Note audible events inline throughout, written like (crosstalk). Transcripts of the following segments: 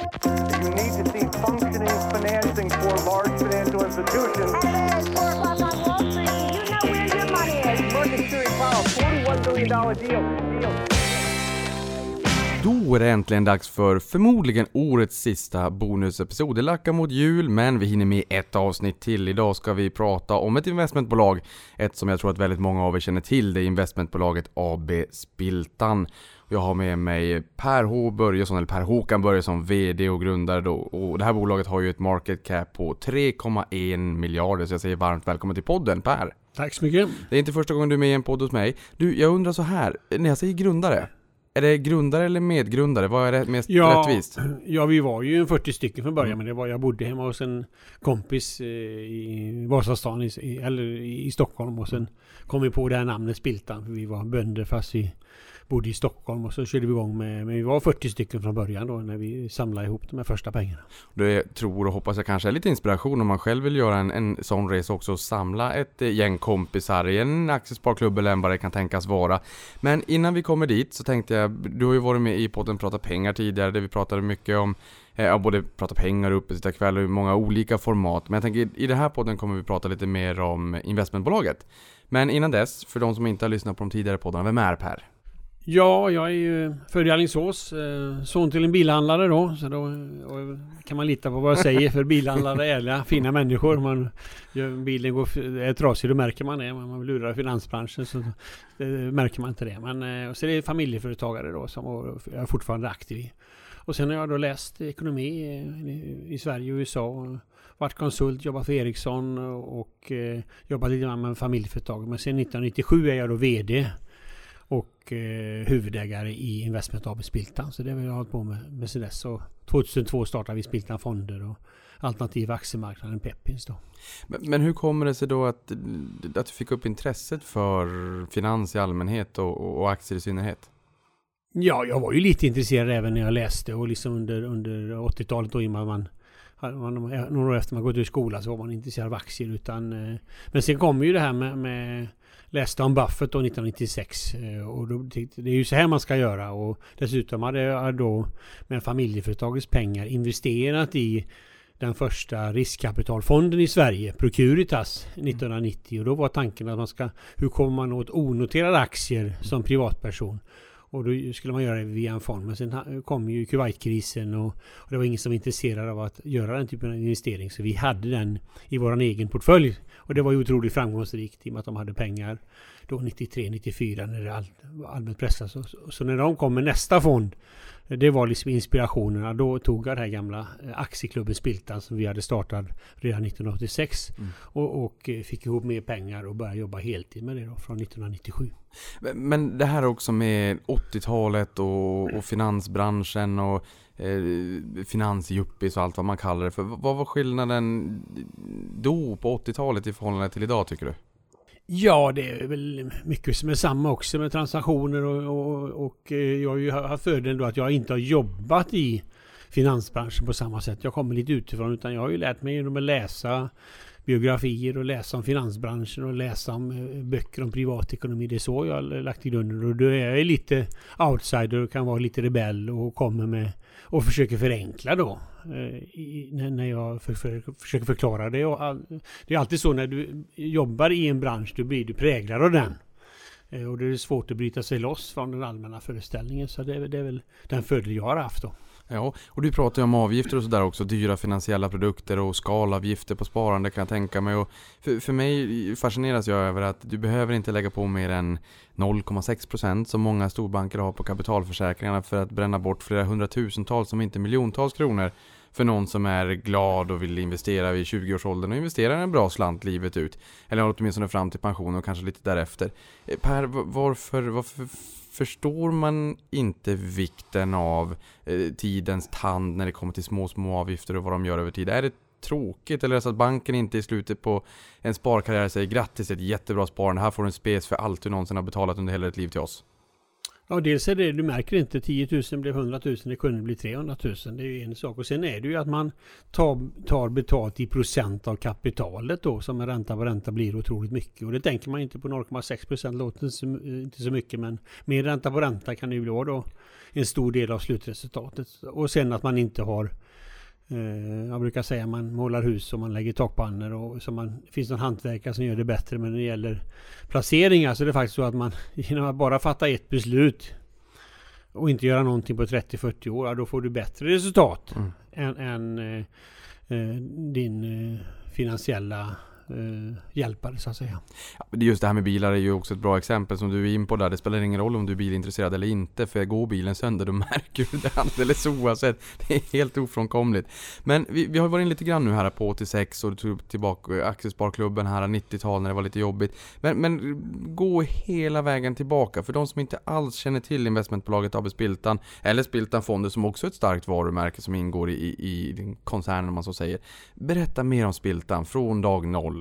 You need to see functioning financing for large financial institutions. It's four o'clock on Wall Street. You know where your money is. Market clearing power, $41 billion deal. deal. Då är det äntligen dags för förmodligen årets sista bonusepisod. Det lackar mot jul, men vi hinner med ett avsnitt till. Idag ska vi prata om ett investmentbolag. Ett som jag tror att väldigt många av er känner till. Det är investmentbolaget AB Spiltan. Jag har med mig Per H Börjesson, eller Per Håkan Börjesson, VD och grundare då. Och det här bolaget har ju ett market cap på 3,1 miljarder. Så jag säger varmt välkommen till podden Per. Tack så mycket. Det är inte första gången du är med i en podd hos mig. Du, jag undrar så här. När jag säger grundare. Är det grundare eller medgrundare? Vad är det mest Ja, rättvist? ja, vi var ju en 40 stycken från början, men det var, jag bodde hemma hos en kompis eh, i Vasastan, i, i- eller i Stockholm. Och sen kom vi på det här namnet Spiltan, för vi var bönder fast vi bodde i Stockholm. Och så körde vi igång med, men vi var 40 stycken från början då, när vi samlade ihop de här första pengarna. Det tror och hoppas jag kanske är lite inspiration om man själv vill göra en, en sån resa också och samla ett eh, gäng kompisar i en aktiesparklubb eller vad det kan tänkas vara. Men innan vi kommer dit så tänkte jag, du har ju varit med i podden Prata pengar tidigare där vi pratade mycket om eh, ja, både prata pengar uppe sitta kväll och i många olika format. Men jag tänker i den här podden kommer vi prata lite mer om investmentbolaget. Men innan dess, för de som inte har lyssnat på de tidigare poddarna, vem är Per? Ja, jag är ju född i Alingsås, eh, son till en bilhandlare då. Så då kan man lita på vad jag säger för bilhandlare är ärliga, fina människor. Om Man, bilen går, är trasig, då märker man det. Man lurar finansbranschen så märker man inte det. Men eh, och så är det familjeföretagare då som jag är fortfarande aktiv i. Och sen har jag då läst ekonomi eh, i, Sverige och USA. Varit konsult, jobbat för Ericsson och, jobbat lite med familjeföretag. Men sen 1997 är jag då VD och eh, huvudägare i Investment AB Spiltan. Så det har jag hållit på med, med sedan dess. Och 2002 startade vi Spiltan Fonder och alternativa aktiemarknaden Pepins då. Men, men hur kommer det sig då att, att du fick upp intresset för finans i allmänhet och, och aktier i synnerhet? Ja, jag var ju lite intresserad även när jag läste och liksom under, under 80-talet då innan man man, några år efter man gått ur skolan så var man inte intresserad av aktier utan eh, Men sen kom ju det här med, med Läste om Buffett då 1996 eh, och då det är ju så här man ska göra och dessutom hade jag då med familjeföretagets pengar investerat i den första riskkapitalfonden i Sverige, Procuritas, 1990. Och då var tanken att man ska, hur kommer man åt onoterade aktier som privatperson? Och då skulle man göra det via en fond. Men sen kom ju Kuwaitkrisen och, och det var ingen som var intresserad av att göra den typen av investering. Så vi hade den i vår egen portfölj. Och det var ju otroligt framgångsrikt i och med att de hade pengar då 93, 94 när det all, var allmänt pressat. Så, så, när de kom med nästa fond det var liksom inspirationerna. Då tog jag den här gamla eh, aktieklubben Spiltan som vi hade startat redan 1986 och, och eh, fick ihop mer pengar och började jobba heltid med det då från 1997. Men- Men det här också med 80-talet och, och finansbranschen och eh, finansjuppis och allt vad man kallar det för. Vad var skillnaden då på 80-talet i förhållande till idag tycker du? Ja, det är väl mycket som är samma också med transaktioner och, och, och eh, jag har ju haft fördelen då att jag inte har jobbat i finansbranschen på samma sätt. Jag kommer lite utifrån utan jag har ju lärt mig genom att läsa biografier och läsa om finansbranschen och läsa om eh, böcker om privatekonomi. Det är så jag har lagt i grunden och då är jag lite outsider och kan vara lite rebell och kommer med och försöker förenkla då. Eh, i- när- jag för, för, försöker förklara det. Och all, det är alltid så när du jobbar i en bransch, då blir du präglad av den. Eh, och det är svårt att bryta sig loss från den allmänna föreställningen. Så det är, det är väl den fördel jag har haft då. Ja, och du pratar ju om avgifter och sådär också. Dyra finansiella produkter och skalavgifter på sparande kan jag tänka mig. Och för, för mig fascineras jag över att du behöver inte lägga på mer än 0,6% som många storbanker har på kapitalförsäkringarna för att bränna bort flera hundratusentals, om inte miljontals kronor för någon som är glad och vill investera vid 20-årsåldern och investera en bra slant livet ut. Eller åtminstone fram till pension och kanske lite därefter. Eh, per, varför, varför förstår man inte vikten av eh, tidens tand när det kommer till små, små avgifter och vad de gör över tid? Är det tråkigt eller är det så att banken inte i slutet på en sparkarriär säger grattis ett jättebra sparande, här får du en spes för allt du någonsin har betalat under hela ditt liv till oss? Ja, dels är det, du märker inte 10 000 blev 100 000, det kunde bli 300 000. Det är ju en sak. Och sen är det ju att man tar, tar betalt i procent av kapitalet då, som en ränta på ränta blir otroligt mycket. Och det tänker man inte på 0,6 procent, låter inte så, inte så mycket, men med ränta på ränta kan det ju vara då en stor del av slutresultatet. Och sen att man inte har jag brukar säga att man målar hus och man lägger takpannor och så man, det finns någon hantverkare som gör det bättre. Men när det gäller placeringar så är det faktiskt så att man (laughs) genom att bara fatta ett beslut och inte göra någonting på 30-40 år, ja, då får du bättre resultat Mm. än, än eh, eh, din eh, finansiella eh, hjälpare så att säga. Ja, men Just det här med bilar är ju också ett bra exempel som du är in på där. Det spelar ingen roll om du är bilintresserad eller inte. För går bilen sönder då (laughs) märker du det alldeles oavsett. Det är helt ofrånkomligt. Men vi, vi har varit in lite grann nu här på 86 och du tog tillbaka eh, Aktiesparklubben här 90-tal när det var lite jobbigt. Men, men gå hela vägen tillbaka. För de som inte alls känner till investmentbolaget AB Spiltan eller Spiltan Fonder som också är ett starkt varumärke som ingår i, i, i din koncern om man så säger. Berätta mer om Spiltan från dag noll.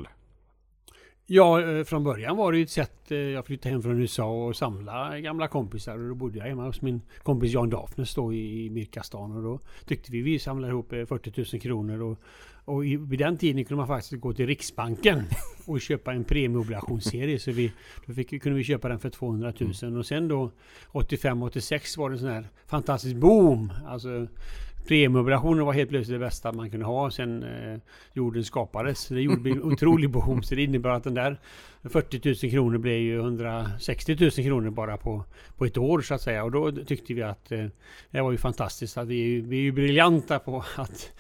Ja, eh, från början var det ju ett sätt. eh, Jag flyttade hem från USA och samla gamla kompisar. Och då bodde jag hemma hos min kompis Jan Dafnes då i Birkastan. Och då tyckte vi vi samlade ihop eh, 40 000 kronor. Och, och i, vid den tiden kunde man faktiskt gå till Riksbanken (laughs) och köpa en premieobligationsserie. Så vi, då fick, kunde vi köpa den för 200 000. Och sen då 85-86 var det en sån här fantastisk boom. Alltså Premieobligationer var helt plötsligt det bästa man kunde ha sen eh, jorden skapades. Det gjorde en otrolig boom. Så det innebar att den där 40 000 kronor blev ju 160 000 kronor bara på, på ett år så att säga. Och då tyckte vi att eh, det var ju fantastiskt. Att vi, är ju- vi är ju briljanta på att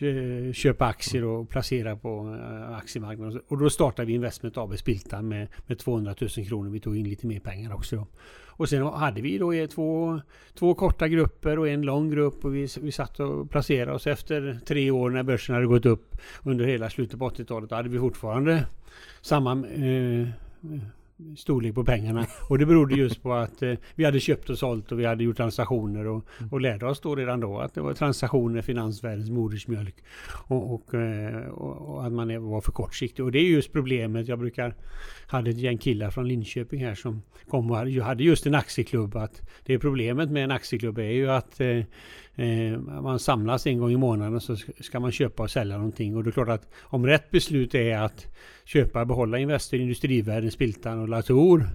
Eh, köpa aktier och placera på eh, aktiemarknaden. Och då startade vi Investment AB Spiltan med, med 200 000 kronor. Vi tog in lite mer pengar också. Då. Och sen hade vi då två, två korta grupper och en lång grupp och vi, vi satt och placerade oss efter tre år när börsen hade gått upp under hela slutet på 80-talet. Då hade vi fortfarande samma eh, storlek på pengarna. Och det berodde just på att eh, vi hade köpt och sålt och vi hade gjort transaktioner och, och lärde oss då redan då att det var transaktioner, finansvärldens modersmjölk och, och, eh, och, och att man var för kortsiktig. Och det är just problemet. Jag brukar hade ett gäng killar från Linköping här som kom och hade, just en aktieklubb. Att det problemet med en aktieklubb är ju att eh, man samlas en gång i månaden och så ska man köpa och sälja någonting. Och det är klart att om rätt beslut är att köpa, behålla Investor, Industrivärden, Spiltan och Latour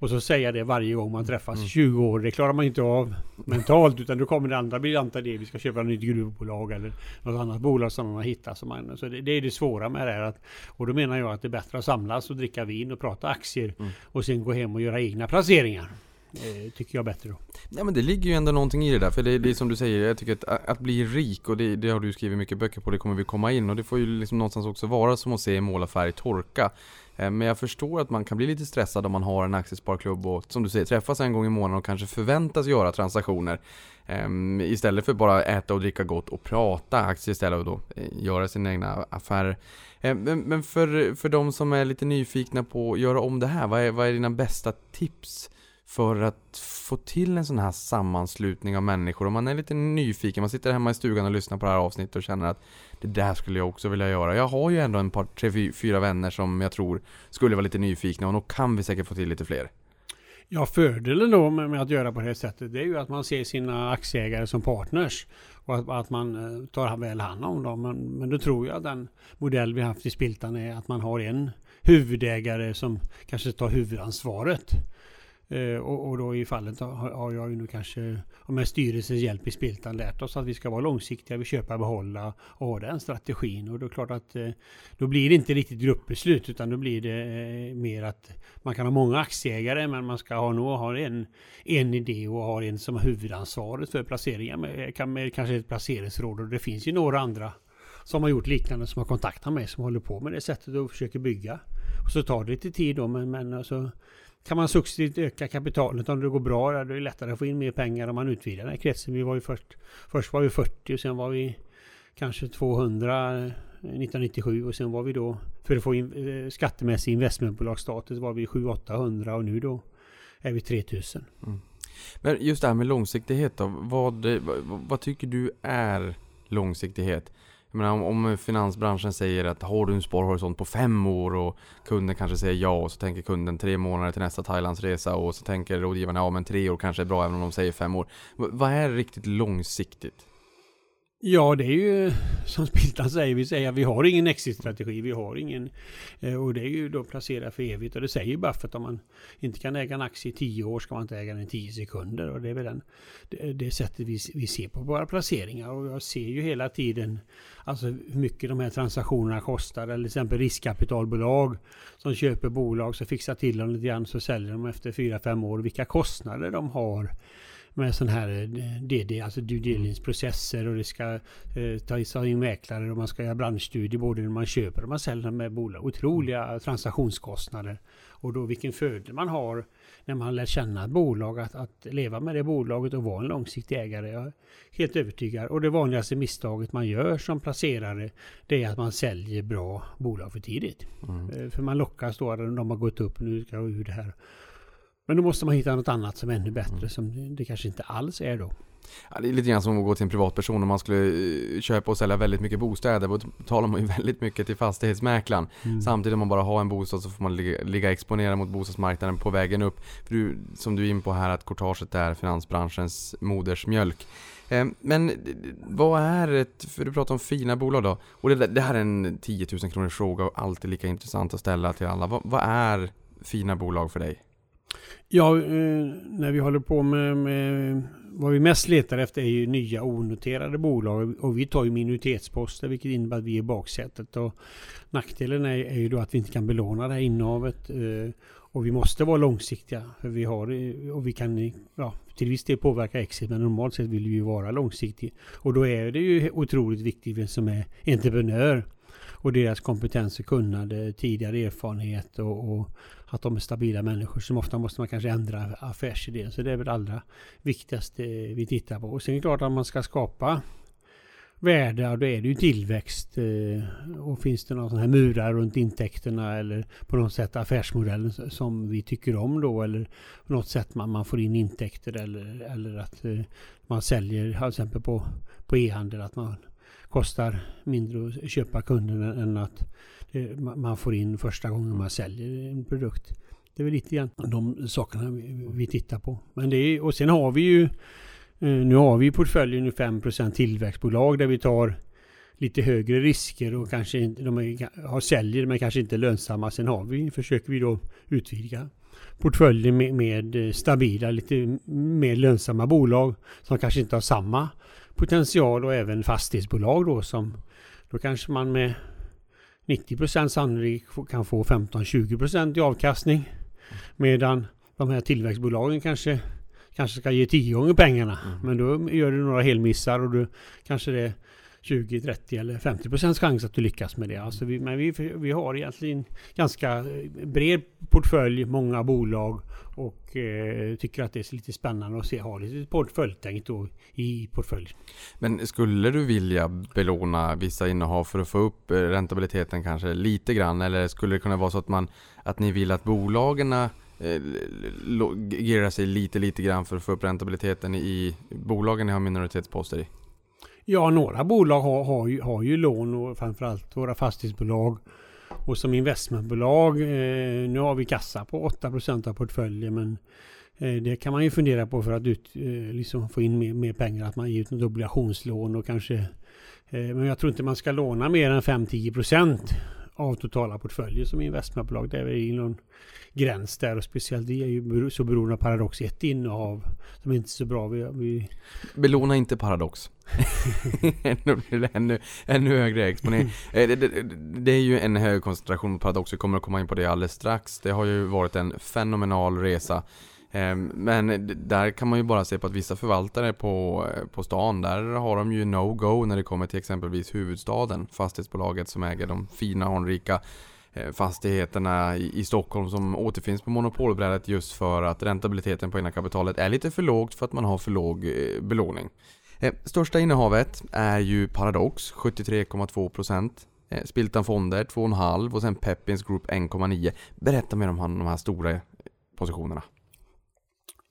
och så säga det varje gång man träffas i 20 år. Det klarar man inte av mentalt utan då kommer det andra briljanta idéer. Vi ska köpa ett nytt gruvbolag eller något annat bolag som man har hittat. Som man, så det, det är det svåra med det här. Att, och då menar jag att det är bättre att samlas och dricka vin och prata aktier och sen gå hem och göra egna placeringar. Eh, tycker jag bättre då. Ja men det ligger ju ändå någonting i det där, för det, det är som du säger, jag tycker att, att bli rik, och det, det har du skrivit mycket böcker på, det kommer vi komma in, och det får ju liksom någonstans också vara som att se en målarfärg torka. Eh, men jag förstår att man kan bli lite stressad om man har en aktiesparklubb och som du säger, träffas en gång i månaden och kanske förväntas göra transaktioner. Um, Istället för bara äta och dricka gott och prata aktier istället och då eh, göra sina egna affärer. Um, Men, men för, för de som är lite nyfikna på att göra om det här, vad är, vad är dina bästa tips för att få till en sån här sammanslutning av människor? Om man är lite nyfiken, man sitter hemma i stugan och lyssnar på det här avsnittet och känner att det där skulle jag också vilja göra. Jag har ju ändå en par, tre, fyra vänner som jag tror skulle vara lite nyfikna och nog kan vi säkert få till lite fler. Ja, fördelen då med, med att göra på det här sättet det är ju att man ser sina aktieägare som partners och att, att man eh, tar väl hand om dem. Men, men då tror jag att den modell vi haft i Spiltan är att man har en huvudägare som kanske tar huvudansvaret. Eh, och, och då i fallet har, har jag ju nu kanske med styrelsens hjälp i Spiltan lärt oss att vi ska vara långsiktiga, vi köpa och behålla och ha den strategin. Och då är det klart att eh, då blir det inte riktigt gruppbeslut utan då blir det eh, mer att man kan ha många aktieägare men man ska ha nog ha en, en idé och ha en som har huvudansvaret för placeringar. Med, eh, kan- med kanske ett placeringsråd och det finns ju några andra som har gjort liknande som har kontaktat mig som håller på med det sättet och försöker bygga. Och så tar det lite tid då men, men alltså, kan man successivt öka kapitalet om det går bra. Då är det lättare att få in mer pengar om man utvidgar den här kretsen. Vi var ju först, först var vi 40 och sen var vi kanske 200 1997 eh, och sen var vi då för att få in, eh, skattemässig investmentbolagsstatus var vi 700-800 och nu då är vi 3000. Mm. Men just det här med långsiktighet då, vad, vad, vad tycker du är långsiktighet? Jag menar om, om finansbranschen säger att har du en sparhorisont på fem år och kunden kanske säger ja och så tänker kunden tre månader till nästa Thailandsresa och så tänker rådgivarna ja men tre år kanske är bra även om de säger fem år. V- vad är riktigt långsiktigt? Ja, det är ju som Spiltan säger, vi säger att vi har ingen exit-strategi, vi har ingen... Eh, och det är ju då placera för evigt. Och det säger ju Buffett, om man inte kan äga en aktie i tio år ska man inte äga den i tio sekunder. Och det är väl den, det, det sättet vi, vi ser på våra placeringar. Och jag ser ju hela tiden alltså hur mycket de här transaktionerna kostar. Eller till exempel riskkapitalbolag som köper bolag, så fixar till dem lite grann, så säljer de efter fyra fem år. Vilka kostnader de har med sån här eh, DD, alltså due diligence-processer och det ska eh, ta in mäklare och man ska göra branschstudier både när man köper och man säljer med bolag. Otroliga transaktionskostnader. Och då vilken fördel man har när man lär känna ett bolag, att, att leva med det bolaget och vara en långsiktig ägare. Jag är helt övertygad. Och det vanligaste misstaget man gör som placerare, det är att man säljer bra bolag för tidigt. Eh, För man lockas då, de har gått upp, nu ska jag ur det här. Men då måste man hitta något annat som är ännu bättre, som det kanske inte alls är då. Ja, det är lite grann som att gå till en privatperson om man skulle eh, köpa och sälja väldigt mycket bostäder. Då betalar man ju (laughs) väldigt mycket till fastighetsmäklaren. Samtidigt om man bara har en bostad så får man ligga, ligga exponerad mot bostadsmarknaden på vägen upp. För du, som du är in på här att courtaget är finansbranschens modersmjölk. Eh, Men vad är ett, för du pratar om fina bolag då. Och det, det här är en 10 000 kronors fråga och alltid lika intressant att ställa till alla. Vad, vad är fina bolag för dig? Ja, eh, när vi håller på med, med... Vad vi mest letar efter är ju nya onoterade bolag och vi tar ju minoritetsposter vilket innebär att vi är baksätet. Och nackdelen är, är ju då att vi inte kan belåna det här innehavet eh, och vi måste vara långsiktiga. För vi har, eh, och vi kan ja, till viss del påverka exit men normalt sett vill vi ju vara långsiktiga. Och då är det ju otroligt viktigt vem som är entreprenör och deras kompetens och kunnande, tidigare erfarenhet och, och att de är stabila människor. Som ofta måste man kanske ändra affärsidén. Så det är väl det allra viktigaste vi tittar på. Och sen är det klart att man ska skapa värde, och då är det ju tillväxt. Eh, och finns det några sådana här murar runt intäkterna eller på något sätt affärsmodellen som vi tycker om då eller på något sätt man, man får in intäkter eller, eller att eh, man säljer, till exempel på, på e-handel, att man kostar mindre att köpa kunden än- att Eh, man får in första gången man säljer en produkt. Det är väl lite grann de sakerna vi, tittar på. Men det är, och sen har vi ju eh, nu har vi i portföljen 5% tillväxtbolag där vi tar lite högre risker och kanske inte, de är, har säljer men kanske inte är lönsamma. Sen har vi, försöker vi då utvidga portföljen med, med stabila, lite mer lönsamma bolag som kanske inte har samma potential och även fastighetsbolag då som då kanske man med 90% sannolikt kan få 15-20% i avkastning. Medan de här tillväxtbolagen kanske, kanske ska ge 10 gånger pengarna. Men då gör du några helmissar och du kanske det är 20, 30 eller 50 procents chans att du lyckas med det. Alltså vi, men vi, vi har egentligen ganska bred portfölj, många bolag och eh, tycker att det är lite spännande att se, ha lite portföljtänk då i portföljen. Men skulle du vilja belåna vissa innehav för att få upp rentabiliteten räntabiliteten kanske lite grann? Eller skulle det kunna vara så att, man, att ni vill att bolagen eh, gerar sig lite, lite grann för att få upp räntabiliteten i bolagen ni har minoritetsposter i? Ja, några bolag har, har, ju, har ju lån och framförallt våra fastighetsbolag. Och som investmentbolag, eh, nu har vi kassa på 8% av portföljen men eh, det kan man ju fundera på för att ut, eh, liksom få in mer, mer pengar, att man ger ut något obligationslån och kanske eh, men jag tror inte man ska låna mer än 5-10% av totala portföljer som investmentbolag. Det är i någon gräns där och speciellt vi är ju så beroende av Paradox ett innehav som inte är så bra. Vi, vi, Belåna inte Paradox. (laughs) Ännu det ännu, ännu högre exponering. (laughs) Eh, det, det, det är ju en hög koncentration på Paradox, vi kommer att komma in på det alldeles strax. Det har ju varit en fenomenal resa. Ehm, men där kan man ju bara se på att vissa förvaltare på, eh, på stan, där har de ju no-go när det kommer till exempelvis huvudstaden. Fastighetsbolaget som äger de fina anrika eh, fastigheterna i, Stockholm som återfinns på monopolbrädet just för att räntabiliteten på egna kapitalet är lite för lågt för att man har för låg eh, belåning. Ehm, största innehavet är ju Paradox, 73,2%. Ehm, Spiltan Fonder 2,5% och sen Peppins Group 1,9%. Berätta mer om de här stora positionerna.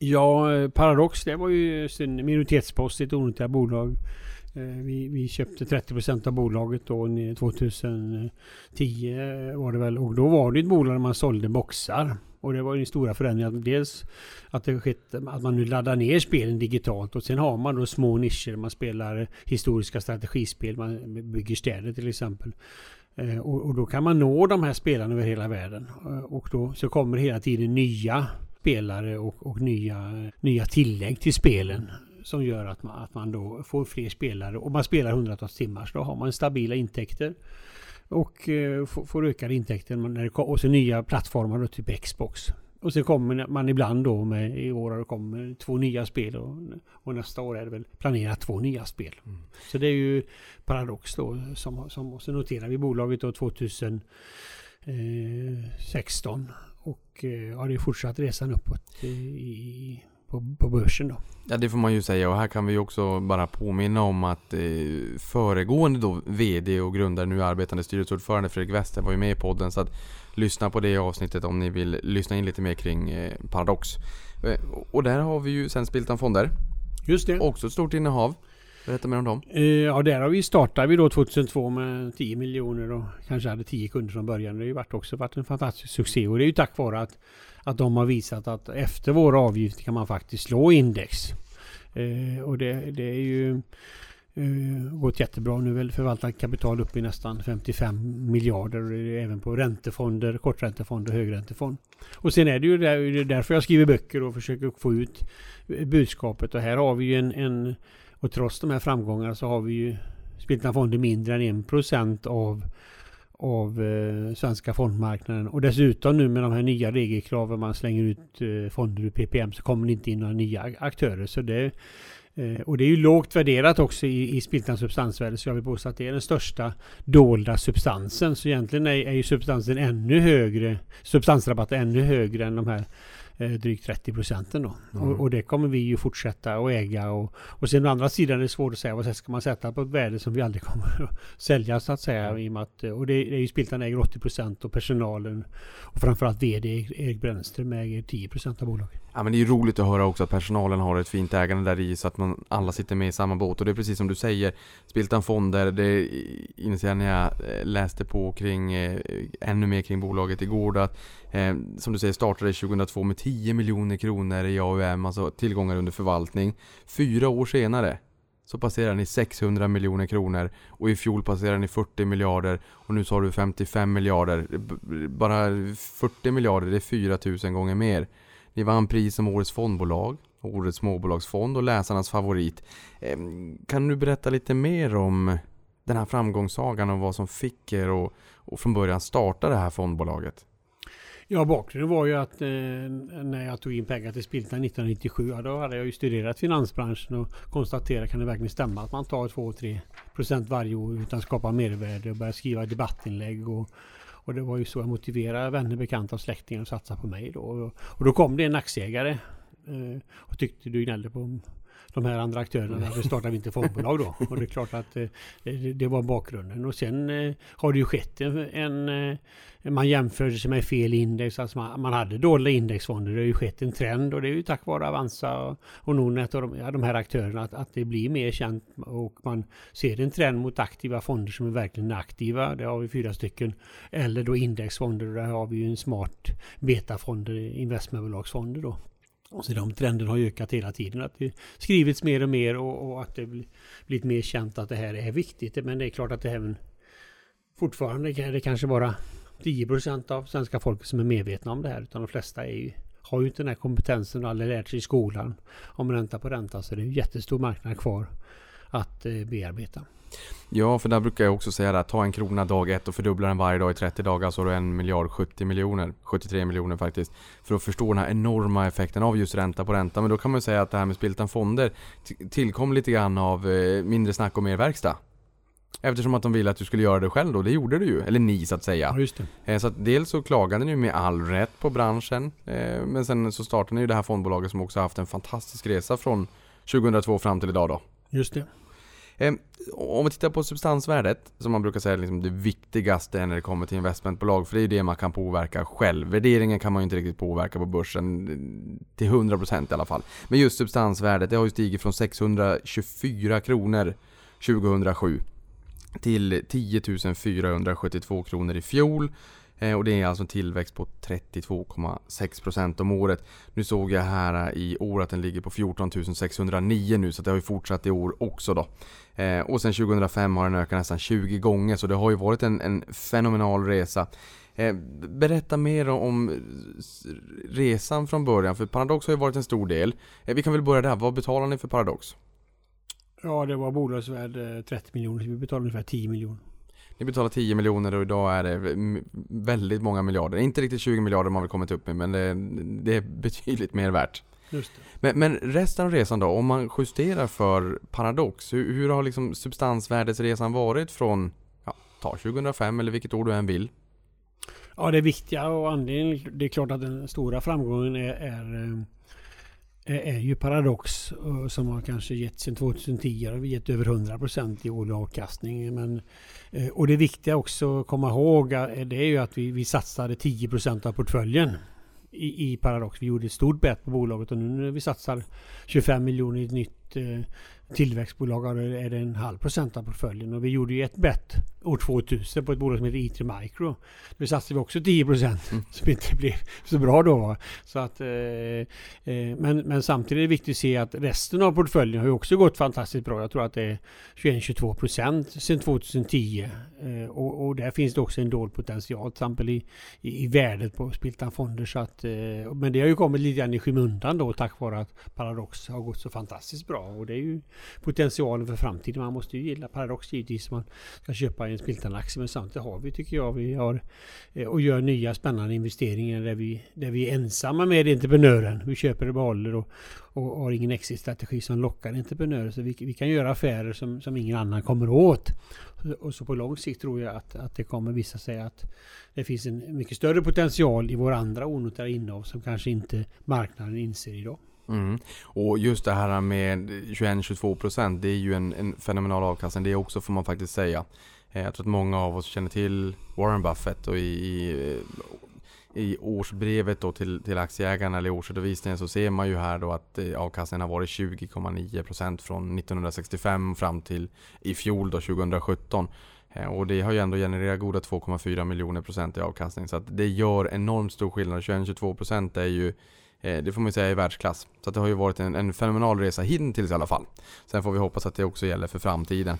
Ja, eh, Paradox det var ju sin minoritetspost i ett onoterat bolag. Eh, vi, vi köpte 30% av bolaget då 2010 eh, var det väl och då var det ett bolag där man sålde boxar. Och det var ju stora förändringar. Dels att det skett att man nu laddar ner spelen digitalt och sen har man då små nischer. Man spelar historiska strategispel, man bygger städer till exempel. Och, och då kan man nå de här spelarna över hela världen. Och då så kommer hela tiden nya spelare och, och nya, nya tillägg till spelen. Som gör att man, att man då får fler spelare och man spelar hundratals timmar. Så då har man stabila intäkter. Och eh, får, får ökade intäkter när det, och så nya plattformar då, typ Xbox. Och sen kommer man ibland då med, i år har det kommer två nya spel och, och nästa år är det väl planerat två nya spel. Så det är ju Paradox då som, som och så noterar vi bolaget då 2016 och eh, ja, det är fortsatt resan uppåt i, på, på börsen då. Ja det får man ju säga och här kan vi också bara påminna om att eh, föregående då VD och grundare, nu arbetande styrelseordförande Fredrik Wester var ju med i podden så att lyssna på det avsnittet om ni vill lyssna in lite mer kring eh, Paradox. Eh, och där har vi ju sen Spiltan Fonder, Just det. också ett stort innehav. Berätta mer om dem. Eh, Ja, där har vi startat vi då 2002 med 10 miljoner och kanske hade 10 kunder från början. Det har ju varit också varit en fantastisk succé och det är ju tack vare att, att de har visat att efter våra avgifter kan man faktiskt slå index. Eh, och det, det är ju eh, gått jättebra. Nu är väl förvaltat kapital upp i nästan 55 miljarder och det är även på räntefonder, korträntefond och högräntefond. Och sen är det ju där, därför jag skriver böcker och försöker få ut budskapet och här har vi ju en, en och trots de här framgångarna så har vi ju Spiltan Fonder mindre än 1% av, av eh, svenska fondmarknaden. Och dessutom nu med de här nya regelkraven man slänger ut eh, fonder ur PPM så kommer det inte in några nya aktörer. Så det, eh, och det är ju lågt värderat också i, i Spiltans substansvärde så jag vill påstå att det är den största dolda substansen. Så egentligen är, är ju substansen ännu högre, substansrabatten ännu högre än de här eh, drygt 30 procenten då. Och, och det kommer vi ju fortsätta att äga och, och sen å andra sidan är det svårt att säga vad ska man sätta på ett värde som vi aldrig (laughs) kommer att sälja så att säga. I och, med att, och det, det är ju Spiltan äger 80 procent och personalen och framförallt VD Erik Brännström äger 10 procent av bolaget. Ja men det är ju roligt att höra också att personalen har ett fint ägande där i så att man alla sitter med i samma båt och det är precis som du säger Spiltan Fonder, det inser jag när jag eh, läste på kring eh, ännu mer kring bolaget igår då att eh, som du säger startade 2002 med 10 miljoner kronor i AUM, alltså tillgångar under förvaltning. Fyra år senare så passerar ni 600 miljoner kronor och i fjol passerar ni 40 miljarder och nu så har du 55 miljarder. Bara 40 miljarder, det är 4000 gånger mer. Ni vann pris som Årets fondbolag, Årets småbolagsfond och läsarnas favorit. Kan du berätta lite mer om den här framgångssagan och vad som fick er att och från början starta det här fondbolaget? Ja, bakgrunden var ju att eh, när jag tog in pengar till Spiltan 1997, ja, då hade jag ju studerat finansbranschen och konstaterat, kan det verkligen stämma att man tar 2-3 procent varje år utan att skapa mervärde och börja skriva debattinlägg och och det var ju så jag motiverade vänner, bekanta och släktingar att satsa på mig då. Och, då kom det en aktieägare eh, och tyckte du gnällde på de här andra aktörerna. Varför startar vi inte fondbolag då? Och det är klart att eh, det, det var bakgrunden. Och sen eh, har det ju skett en... en eh, man jämförde sig med fel index. Alltså man, man hade dåliga indexfonder. Det har ju skett en trend och det är ju tack vare Avanza och, och Nordnet och de, ja, de här aktörerna att, att det blir mer känt och man ser en trend mot aktiva fonder som är verkligen aktiva. Det har vi fyra stycken. Eller då indexfonder. Där har vi ju en smart betafonder, investmentbolagsfonder då. Så de trenderna har ökat hela tiden. Att det skrivits mer och mer och, och att det blivit mer känt att det här är viktigt. Men det är klart att det även fortfarande är det kanske bara 10% av svenska folket som är medvetna om det här. Utan de flesta är ju, har ju inte den här kompetensen och aldrig lärt sig i skolan om ränta på ränta. Så det är en jättestor marknad kvar att eh, bearbeta. Ja, för där brukar jag också säga att ta en krona dag ett och fördubbla den varje dag i 30 dagar så har du en miljard 70 miljoner, 73 miljoner faktiskt. För att förstå den här enorma effekten av just ränta på ränta. Men då kan man säga att det här med Spiltan Fonder tillkom lite grann av eh, mindre snack och mer verkstad. Eftersom att de ville att du skulle göra det själv då, det gjorde du ju. Eller ni så att säga. Ja. Eh, Så att dels så klagade ni med all rätt på branschen. Men sen så startade ni ju det här fondbolaget som också haft en fantastisk resa från 2002 fram till idag då. Just det. Eh, Om vi tittar på substansvärdet, som man brukar säga är liksom det viktigaste när det kommer till investmentbolag, för det är ju det man kan påverka själv. Värderingen kan man ju inte riktigt påverka på börsen, till 100% i alla fall. Men just substansvärdet, det har ju stigit från 624 kronor 2007 till 10 472 kronor i fjol. Eh, och det är alltså en tillväxt på 32,6% om året. Nu såg jag här i år att den ligger på 14 609 nu så det har ju fortsatt i år också då. Eh, och sen 2005 har den ökat nästan 20 gånger så det har ju varit en, en fenomenal resa. Eh, berätta mer om resan från början, för Paradox har ju varit en stor del. Vi kan väl börja där, vad betalar ni för Paradox? Ja, det var bolagsvärde 30 miljoner, vi betalade ungefär 10 miljoner. Ni betalar 10 miljoner och idag är det väldigt många miljarder. Inte riktigt 20 miljarder man väl kommit upp med, men det, det är betydligt mer värt. Men, men, resten av resan då, om man justerar för Paradox, hur, hur har liksom substansvärdesresan varit från, ja, ta 2005 eller vilket år du än vill? Ja, det viktiga och anledningen, det är klart att den stora framgången är, är eh, Eh, är ju Paradox eh, som har kanske gett sedan 2010 har gett över 100% i årlig avkastning. Men, eh, och det viktiga också att komma ihåg det är ju att vi, vi satsade 10% av portföljen i, i Paradox. Vi gjorde ett stort bett på bolaget och nu när vi satsar 25 miljoner i ett nytt tillväxtbolag är det en halv procent av portföljen. Och vi gjorde ju ett bett år 2000 på ett bolag som heter i3 Micro. Då satsade vi också 10 procent mm. (laughs) som inte blev så bra då. Så att, eh, eh, men, men samtidigt är det viktigt att se att resten av portföljen har ju också gått fantastiskt bra. Jag tror att det är 21-22 procent sedan 2010. Eh, och, och, där finns det också en dold potential till exempel i, i, i värdet på Spiltan-fonder. Så att, eh, men det har ju kommit lite grann i skymundan då tack vare att Paradox har gått så fantastiskt bra. Och det är ju potentialen för framtiden. Man måste ju gilla Paradox givetvis. Man ska köpa en Spiltan-aktie. Men samtidigt har vi, tycker jag, vi har eh, och gör nya spännande investeringar där vi, där vi är ensamma med entreprenören. Vi köper och behåller och, och har ingen exit-strategi som lockar entreprenörer. Så vi, vi kan göra affärer som, som ingen annan kommer åt. Och så på lång sikt tror jag att, att det kommer visa sig att det finns en mycket större potential i våra andra onoterade innehav som kanske inte marknaden inser idag. Mm. Och just det här med 21-22% det är ju en, en fenomenal avkastning. Det också får man faktiskt säga. Eh, jag tror att många av oss känner till Warren Buffett och i, i, i årsbrevet då till, till aktieägarna eller årsredovisningen så ser man ju här då att eh, avkastningen har varit 20,9% från 1965 fram till i fjol då 2017. Eh, och det har ju ändå genererat goda 2,4 miljoner procent i avkastning. Så att det gör enormt stor skillnad. 21-22% är ju det får man ju säga är världsklass. Så det har ju varit en, en fenomenal resa hittills i alla fall. Sen får vi hoppas att det också gäller för framtiden.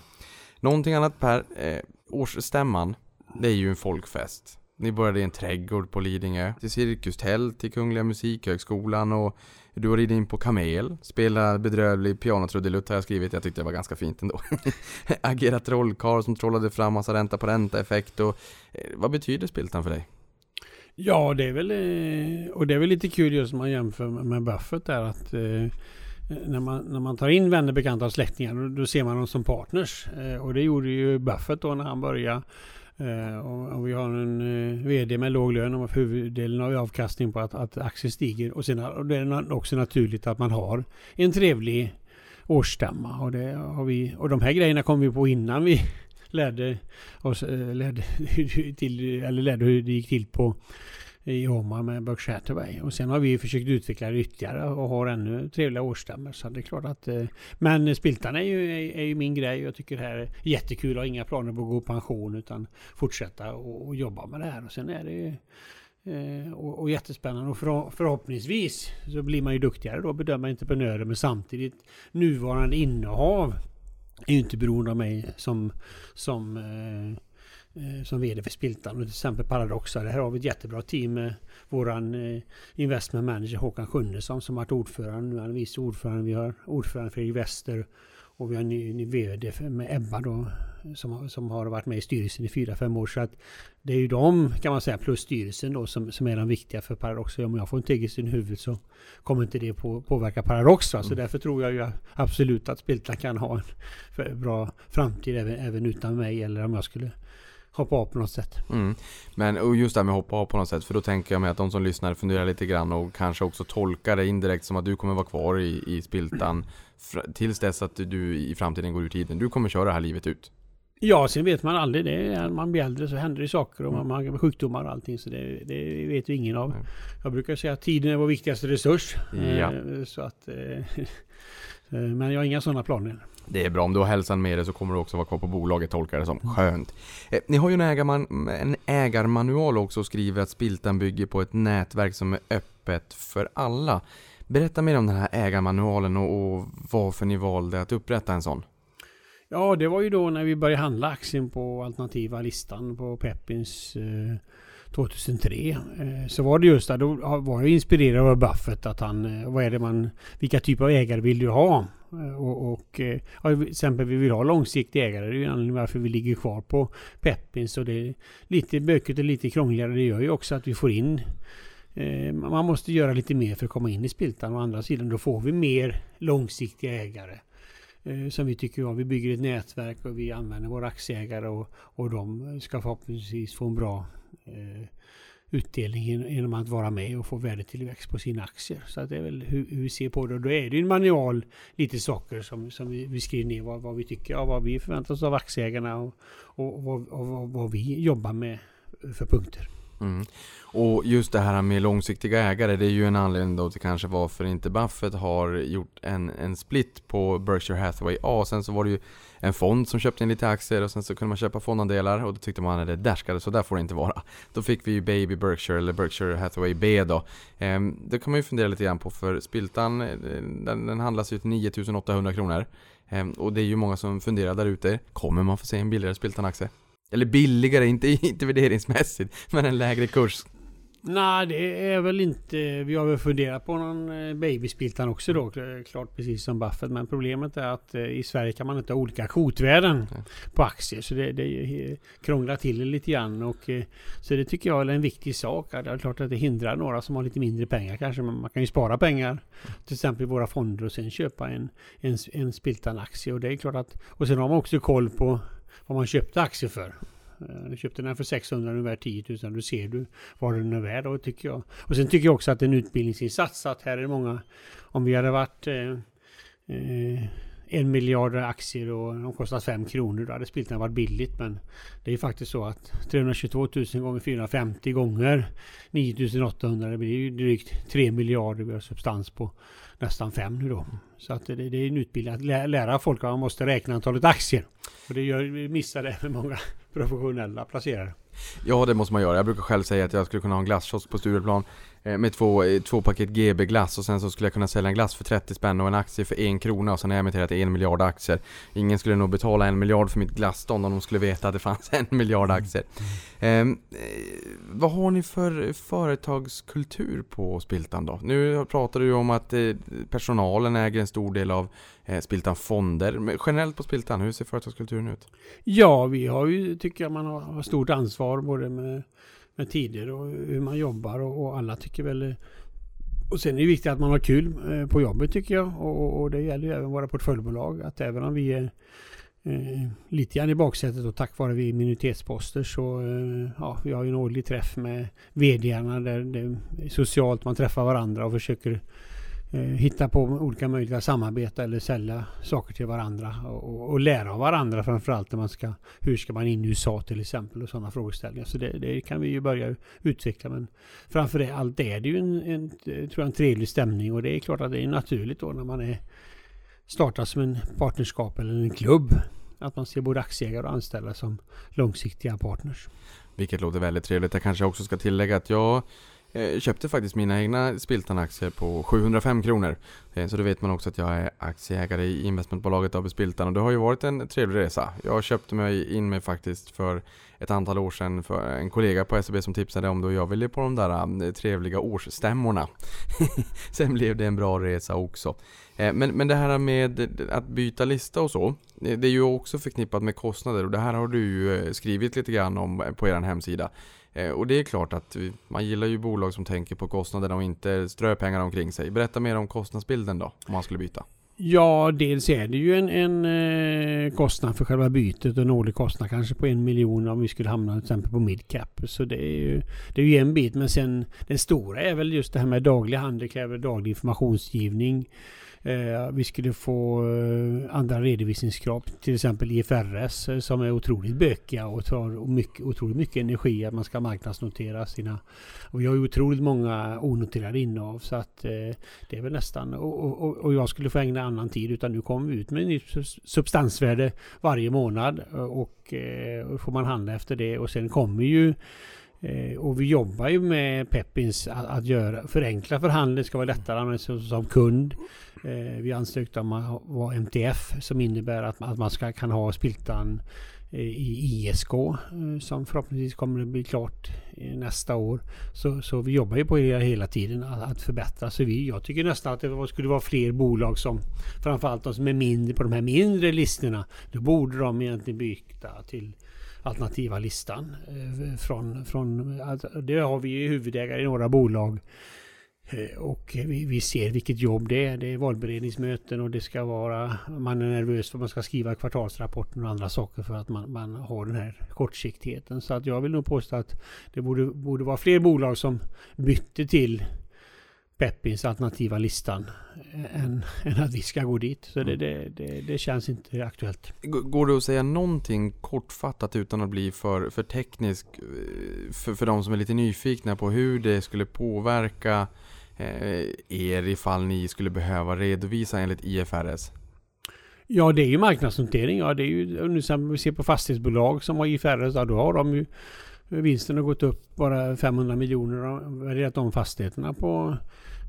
Någonting annat Per, eh, årsstämman, det är ju en folkfest. Ni började i en trädgård på Lidingö, till cirkustält, till Kungliga Musikhögskolan och du har ridit in på kamel, spelat bedrövlig pianotrudelutt har jag skrivit, jag tyckte det var ganska fint ändå. (laughs) Agerat trollkarl som trollade fram massa ränta på ränta effekt och eh, vad betyder Spiltan för dig? Ja, det är väl, eh, och det är väl lite kul just när man jämför med Buffett där att eh, Eh, när man, när man tar in vänner, bekanta och släktingar då, då ser man dem som partners. Eh, och det gjorde ju Buffett då när han började. Eh, och, och, vi har en eh, VD med låg lön och huvuddelen av avkastningen på att, att aktier stiger. Och sen och det är också naturligt att man har en trevlig årsstämma. Och, det har vi, och de här grejerna kom vi på innan vi (laughs) lärde oss, eh, lärde, (laughs) till, eller lärde hur det gick till på i Åman med Berkshire Hathaway. Och sen har vi försökt utveckla det ytterligare och har ännu trevliga årsstämmor. Så det är klart att... Eh, men Spiltan är ju, är, är ju min grej. Jag tycker det här är jättekul. Jag har inga planer på att gå i pension utan fortsätta och, och jobba med det här. Och sen är det ju... Eh, och, och, jättespännande och för, förhoppningsvis så blir man ju duktigare då bedöma entreprenörer men samtidigt nuvarande innehav är ju inte beroende av mig som, som Eh, som VD för Spiltan. Och till exempel Paradoxa. Här har vi ett jättebra team med våran eh, investment manager Håkan Sjunnesson som varit ordförande. Nu är han vice ordförande. Vi har ordförande Fredrik Wester och vi har en ny, ny VD med Ebba då som, som har varit med i styrelsen i fyra fem år. Så att det är ju de kan man säga plus styrelsen då som, som är de viktiga för Paradox. Om jag får en tegel i huvudet så kommer inte det på, påverka Paradox. Mm. Så därför tror jag ju absolut att Spiltan kan ha en bra framtid även, även utan mig eller om jag skulle hoppa av på något sätt. Mm. Men och just det här med hoppa av på något sätt. För då tänker jag mig att de som lyssnar funderar lite grann och kanske också tolkar det indirekt som att du kommer vara kvar i, i Spiltan tills dess att du i framtiden går ur tiden. Du kommer köra det här livet ut. Ja, sen vet man aldrig. Det är, när man blir äldre så händer det saker och man, man har sjukdomar och allting. Så det, det vet ju ingen av. Jag brukar säga att tiden är vår viktigaste resurs. Ja. Eh, så att, eh, (laughs) eh, men jag har inga sådana planer. Det är bra, om du har hälsan med dig så kommer du också vara kvar på bolaget tolkar jag det som. Skönt. Eh, ni har ju en, ägarman, en ägarmanual också och skriver att Spiltan bygger på ett nätverk som är öppet för alla. Berätta mer om den här ägarmanualen och, och varför ni valde att upprätta en sån. Ja, det var ju då när vi började handla aktien på alternativa listan på Peppins eh, 2003. Eh, så var det just där, då var jag inspirerad av Buffett att han, eh, vad är det man, vilka typer av ägare vill du ha? Eh, och, och ja, till exempel vi vill ha långsiktiga ägare. Det är ju anledningen varför vi ligger kvar på Peppins. Och det är lite bökigt och lite krångligare. Det gör ju också att vi får in man måste göra lite mer för att komma in i Spiltan. Å andra sidan då får vi mer långsiktiga ägare Eh, som vi tycker om. Vi bygger ett nätverk och vi använder våra aktieägare och, och de ska förhoppningsvis få en bra eh, utdelning genom att vara med och få värdetillväxt på sina aktier. Så det är väl hur, hur, vi ser på det. Och då är det en manual, lite saker som, som vi, vi skriver ner vad, vad vi tycker och vad vi förväntar oss av aktieägarna och, och, och, och vad vi jobbar med för punkter. Mm. Och just det här med långsiktiga ägare, det är ju en anledning då till kanske varför inte Buffett har gjort en, en split på Berkshire Hathaway A. Sen så var det ju en fond som köpte in lite aktier och sen så kunde man köpa fondandelar och då tyckte man att det där ska det, så där får det inte vara. Då fick vi ju Baby Berkshire eller Berkshire Hathaway B då. Ehm, det kan man ju fundera lite grann på för Spiltan, eh, den, den handlas ju till 9800 kronor. Ehm, och det är ju många som funderar där ute. Kommer man få se en billigare Spiltan-aktie? Eller billigare, inte, (laughs) inte värderingsmässigt, men en lägre kurs. Nej, det är väl inte... Vi har väl funderat på någon eh, babyspiltan också då, klart precis som Buffett. Men problemet är att eh, i Sverige kan man inte ha olika kvotvärden på aktier. Så det, det krånglar till det lite grann. Och, eh, så det tycker jag är en viktig sak. Det är klart att det hindrar några som har lite mindre pengar kanske. Men man kan ju spara pengar, till exempel i våra fonder och sen köpa en, en, en spiltan-aktie. Och det är klart att... Och sen har man också koll på vad man köpte aktier för. Eh, du köpte den för 600, nu är värd 10 000. Då ser du vad den är värd. Och, tycker jag. och sen tycker jag också att det är en utbildningsinsats. Att här är det många... Om vi hade varit eh, eh, en miljard aktier och de kostar 5 kronor. Då hade spilten varit billigt. Men det är ju faktiskt så att 322 000 gånger 450 gånger 9800. Det blir ju drygt 3 miljarder. Vi har substans på nästan 5 nu då. Så att det, det är en utbildning att lära folk att man måste räkna antalet aktier. Och det gör, missar även många (laughs) professionella placerare. Ja, det måste man göra. Jag brukar själv säga att jag skulle kunna ha en glasskiosk på Stureplan eh, med två, eh, två paket GB glass och sen så skulle jag kunna sälja en glass för 30 spänn och en aktie för en krona och sen har jag emitterat en miljard aktier. Ingen skulle nog betala en miljard för mitt glasstånd om de skulle veta att det fanns (laughs) en miljard aktier. Mm. Eh, vad har ni för företagskultur på Spiltan då? Nu pratar du ju om att eh, personalen äger en stor del av Eh, spiltan Fonder. Men generellt på Spiltan, hur ser företagskulturen ut? Ja, vi har ju, tycker jag, man har stort ansvar både med, med tider och hur man jobbar och, och alla tycker väl eh, och sen är det viktigt att man har kul eh, på jobbet tycker jag och, och det gäller ju även våra portföljbolag att även om vi är eh, lite grann i baksätet och tack vare vi är minoritetsposter så eh, ja, vi har ju en årlig träff med VDarna där det är socialt man träffar varandra och försöker eh, Eh, hitta på olika möjligheter att samarbeta eller sälja saker till varandra och, och, lära av varandra framförallt när man ska hur ska man in i USA till exempel och sådana frågeställningar. Så det, det kan vi ju börja utveckla men framför allt är det ju en, en, tror jag, en trevlig stämning och det är klart att det är naturligt då när man är startar som en partnerskap eller en klubb. Att man ser både aktieägare och anställda som långsiktiga partners. Vilket låter väldigt trevligt. Jag kanske också ska tillägga att jag jag köpte faktiskt mina egna Spiltan-aktier på 705 kronor. Eh, så då vet man också att jag är aktieägare i investmentbolaget AB Spiltan och det har ju varit en trevlig resa. Jag köpte mig in mig faktiskt för ett antal år sedan för en kollega på SEB som tipsade om det och jag ville på de där mm, trevliga årsstämmorna. (laughs) Sen blev det en bra resa också. Eh, men, men det här med att byta lista och så, det är ju också förknippat med kostnader och det här har du ju skrivit lite grann om på er hemsida. Eh, och det är klart att man gillar ju bolag som tänker på kostnaderna och inte strör pengar omkring sig. Berätta mer om kostnadsbilden då, om man skulle byta. Ja, dels är det ju en, en eh, kostnad för själva bytet och en årlig kostnad kanske på en miljon om vi skulle hamna till exempel på midcap. Så det är ju, det är ju en bit. Men sen den stora är väl just det här med daglig handel kräver daglig informationsgivning. Eh, vi skulle få eh, andra redovisningskrav, till exempel IFRS eh, som är otroligt bökiga och tar mycket, otroligt mycket energi att man ska marknadsnotera sina... Och vi har ju otroligt många onoterade innehav så att eh, det är väl nästan... Och, och, och jag skulle få ägna annan tid utan nu kommer vi ut med nytt substansvärde varje månad eh, och, eh, och får man handla efter det och sen kommer ju eh, och vi jobbar ju med Peppins att, att göra, förenkla för handeln, det ska vara lättare att använda som kund. Eh, vi ansökte om att vara MTF som innebär att, att man ska, kan ha spiltan eh, i ISK eh, som förhoppningsvis kommer att bli klart nästa år. Så, så vi jobbar ju på det hela tiden att, att förbättra. Så vi, jag tycker nästan att det skulle vara fler bolag som framförallt de som är mindre på de här mindre listorna. Då borde de egentligen byta till alternativa listan. Från, från, det har vi ju huvudägare i några bolag. Eh, och vi, vi, ser vilket jobb det är. Det är valberedningsmöten och det ska vara... Man är nervös för att man ska skriva kvartalsrapporten och andra saker för att man, man har den här kortsiktigheten. Så att jag vill nog påstå att det borde, borde vara fler bolag som bytte till Peppins alternativa listan än, än, att vi ska gå dit. Så det, det, det, det, känns inte aktuellt. Går det att säga någonting kortfattat utan att bli för, för teknisk eh, för, för de som är lite nyfikna på hur det skulle påverka eh, Eh, er ifall ni skulle behöva redovisa enligt IFRS? Ja, det är ju marknadsnotering. Ja, det är ju, nu vi ser på fastighetsbolag som har IFRS, då har de ju vinsten har gått upp bara 500 miljoner och värderat om fastigheterna på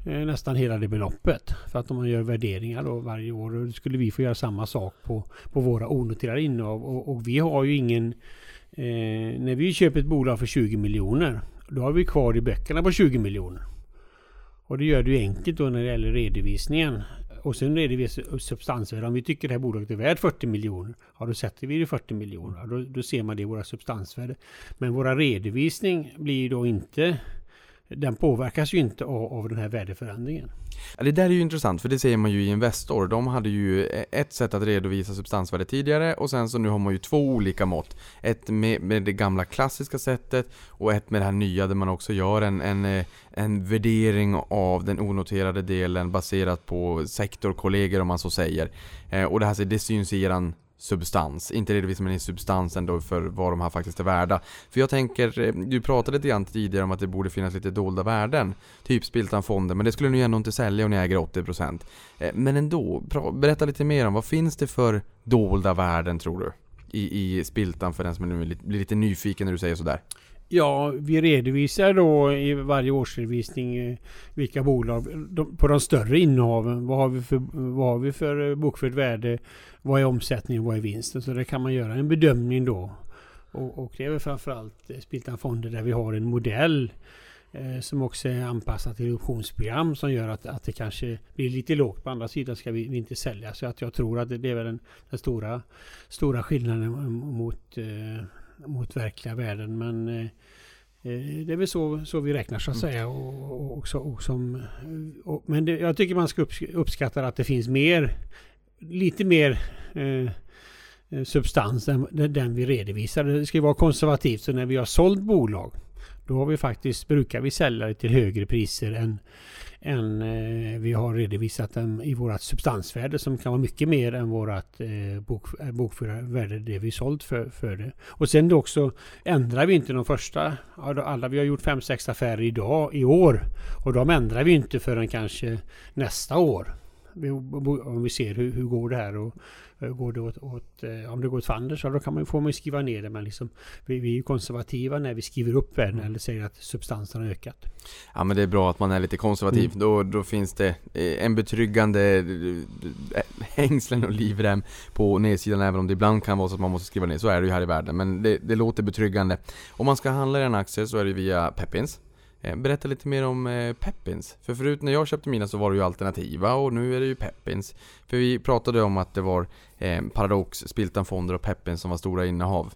Eh, nästan hela det beloppet. För att man gör värderingar då varje år. Då skulle vi få göra samma sak på, på våra onoterade innehav. Och, och, vi har ju ingen... Eh, när vi köper ett bolag för 20 miljoner. Då har vi kvar i böckerna på 20 miljoner. Och det gör det ju enkelt då när det gäller redovisningen. Och sen redovisar substansvärde. Om vi tycker det här bolaget är värt 40 miljoner. Ja då sätter vi det 40 miljoner. Då, då ser man det i våra substansvärde. Men våra redovisning blir då inte den påverkas ju inte av, av den här värdeförändringen. Ja, det där är ju intressant, för det ser man ju i Investor. De hade ju ett sätt att redovisa substansvärde tidigare och sen så nu har man ju två olika mått. Ett med, med det gamla klassiska sättet och ett med det här nya där man också gör en, en, eh, en värdering av den onoterade delen baserat på sektorkollegor om man så säger. Eh, och det här det syns i eran substans. Inte redovisar man i substansen då för vad de här faktiskt är värda. För jag tänker, eh, du pratade lite grann tidigare om att det borde finnas lite dolda värden. Typ Spiltan-fonden, men det skulle ni ju ändå inte sälja om ni äger 80%. Eh, men ändå, berätta lite mer om vad finns det för dolda värden tror du? I, i Spiltan för den som blir lite nyfiken när du säger sådär. Ja, vi redovisar då i varje årsredovisning eh, vilka bolag på de större innehaven. Vad har vi för, vad har vi för eh, bokfört värde? Vad är omsättningen? Vad är vinsten? Så det kan man göra en bedömning då. Och, och det är väl framförallt eh, Spiltan Fonder där vi har en modell eh, som också är anpassad till optionsprogram som gör att, att det kanske blir lite lågt. På andra sidan ska vi, vi inte sälja. Så att jag tror att det, det är väl den, den, stora, stora skillnaden mot eh, mot verkliga värden. Men eh, eh, det är väl så, så vi räknar så att mm. säga. Och, och, och som, och, men det, jag tycker man ska uppskatta att det finns mer, lite mer eh, substans än den vi redovisar. Det ska vara konservativt. Så när vi har sålt bolag då har vi faktiskt, brukar vi sälja det till högre priser än, än eh, vi har redovisat den i vårt substansvärde som kan vara mycket mer än vårt eh, bok, eh, bokförda värde det vi sålt för, för det. Och sen då också ändrar vi inte de första, alla vi har gjort fem sex affärer idag i år och de ändrar vi inte förrän kanske nästa år. Om vi ser hur, hur går det här och Eh, går det åt, åt, eh, om det går åt fanders, då kan man, får man skriva ner det. Men liksom, vi, vi är ju konservativa när vi skriver upp värden mm. eller säger att substansen har ökat. Ja men det är bra att man är lite konservativ. Mm. Då, då finns det eh, en betryggande hängslen och livrem på nedsidan även om det ibland kan vara så att man måste skriva ner. Så är det ju här i världen. Men det, det låter betryggande. Om man ska handla i en aktie så är det via Peppins. Eh, berätta lite mer om eh, Peppins. För förut när jag köpte mina så var det ju alternativa och nu är det ju Peppins. För vi pratade om att det var eh, Paradox, Spiltan Fonder och Peppins som var stora innehav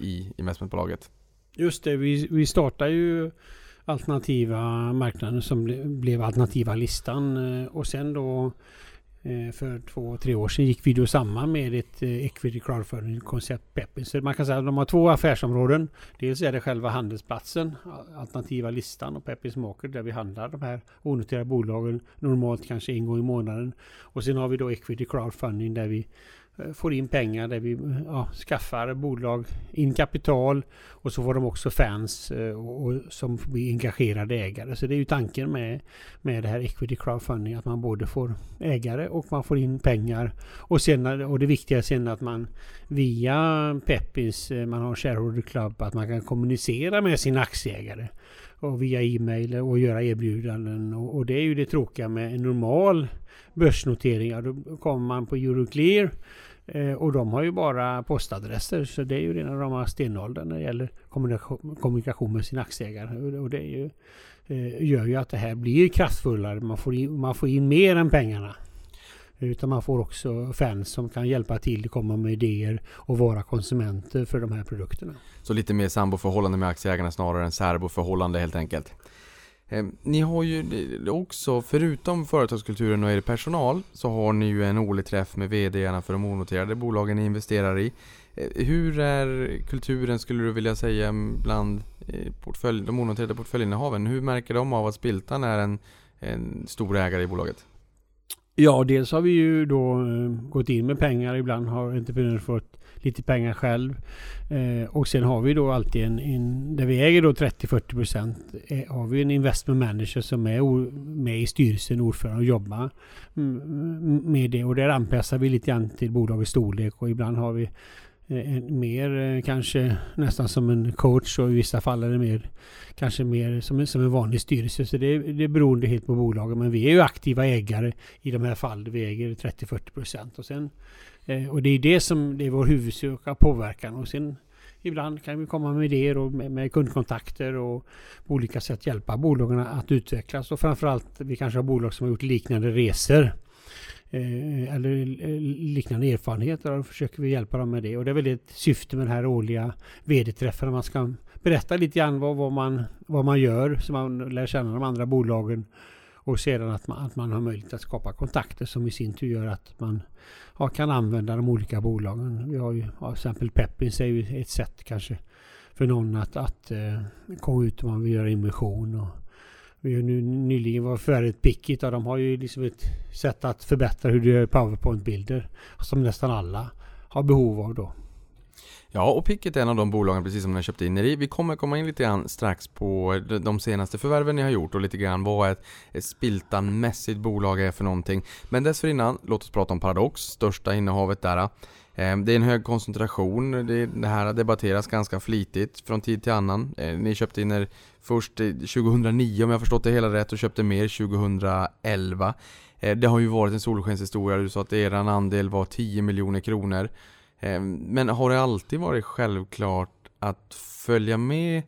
i investmentbolaget. Just det, vi, vi startade ju alternativa marknaden som ble, blev alternativa listan och sen då Eh, för två, tre år sedan gick vi då samman med ett eh, equity crowdfunding-koncept Peppin. Så man kan säga att de har två affärsområden. Dels är det själva handelsplatsen, alternativa listan och Peppins Market där vi handlar de här onoterade bolagen normalt kanske en gång i månaden. Och sen har vi då equity crowdfunding där vi Eh, får in pengar där vi ja, skaffar bolag in kapital och så får de också fans eh, och, och, som blir engagerade ägare. Så det är ju tanken med, med det här equity crowdfunding att man både får ägare och man får in pengar. Och, sen, och det viktiga är sen att man via Peppins, eh, man har shareholder club, att man kan kommunicera med sina aktieägare och via e-mail och göra erbjudanden. Och, och, det är ju det tråkiga med en normal börsnoteringar. Då kommer man på Euroclear eh, och de har ju bara postadresser. Så det är ju rena rama stenåldern när det gäller kommunikation, kommunikation med sina aktieägare. Och det är ju, eh, gör ju att det här blir kraftfullare. Man får in, man får in mer än pengarna. Utan man får också fans som kan hjälpa till, komma med idéer och vara konsumenter för de här produkterna. Så lite mer samboförhållande med aktieägarna snarare än särboförhållande helt enkelt. Ehm, ni har ju också, förutom företagskulturen och er personal, så har ni ju en årlig träff med VDarna för de onoterade bolagen ni investerar i. Ehm, hur är kulturen, skulle du vilja säga, bland eh, portfölj, de onoterade portföljinnehaven? Hur märker de av att Spiltan är en, en stor ägare i bolaget? Ja, dels har vi ju då eh, gått in med pengar. Ibland har entreprenörer fått lite pengar själv. Eh, och sen har vi då alltid en, en där vi äger då 30-40 procent eh, har vi en investment manager som är or, med i styrelsen, ordförande och jobbar mm, mm, med det. Och där anpassar vi lite grann till bolagets storlek och ibland har vi eh, en, mer eh, kanske nästan som en coach och i vissa fall är det mer kanske mer som en, som en vanlig styrelse. Så det, det är beroende helt på bolaget. Men vi är ju aktiva ägare i de här fallen. Vi äger 30-40 procent. Och sen Eh, och det är det som det är vår huvudsakliga påverkan. Och sen ibland kan vi komma med idéer och med, med kundkontakter och på olika sätt hjälpa bolagen att utvecklas. Och framförallt vi kanske har bolag som har gjort liknande resor. Eh, eller eh, liknande erfarenheter och då försöker vi hjälpa dem med det. Och det är väl ett syfte med den här årliga vd-träffen. Man ska berätta lite grann vad, vad, man, vad man gör så man lär känna de andra bolagen och sedan att man, att man har möjlighet att skapa kontakter som i sin tur gör att man ja, kan använda de olika bolagen. Vi har ju ja, till exempel Peppins är ju ett sätt kanske för någon att, att eh, komma ut om man vill göra emission. Och vi har nu nyligen varit färdigt Pickit och de har ju liksom ett sätt att förbättra hur du gör powerpoint-bilder som nästan alla har behov av då. Ja, och Picket är en av de bolagen precis som ni har köpt in er i. Vi kommer komma in lite grann strax på de senaste förvärven ni har gjort och lite grann vad ett, ett spiltanmässigt bolag är för någonting. Men dessförinnan, låt oss prata om Paradox, största innehavet där. Eh, det är en hög koncentration, det här debatteras ganska flitigt från tid till annan. Eh, ni köpte in er först 2009 om jag förstått det hela rätt och köpte mer 2011. Eh, det har ju varit en solskenshistoria, du sa att er andel var 10 miljoner kronor. Ehm, men har det alltid varit självklart att följa med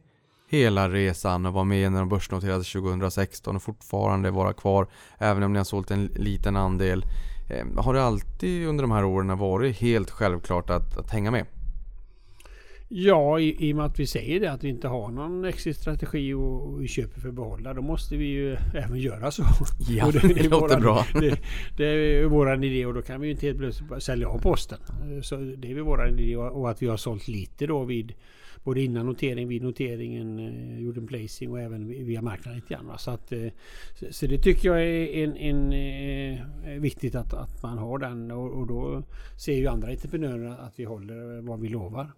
hela resan och vara med när de börsnoterades 2016 och fortfarande vara kvar även om ni har sålt en liten andel. Ehm, har det alltid under de här åren varit helt självklart att, att hänga med? Ja, i, i och med att vi säger det att vi inte har någon exit-strategi och vi köper för att behålla. Då måste vi ju även göra så. Ja, det, det, det låter våran, bra. Det, det är våran idé och då kan vi ju inte helt plötsligt sälja av posten. Så det är våran idé och att vi har sålt lite då vid både innan notering, vid noteringen, eh, gjorde en placing och även via marknaden lite grann. Så, att, eh, så det tycker jag är en, en, eh, viktigt att, att man har den och, och då ser ju andra entreprenörer att vi håller vad vi lovar.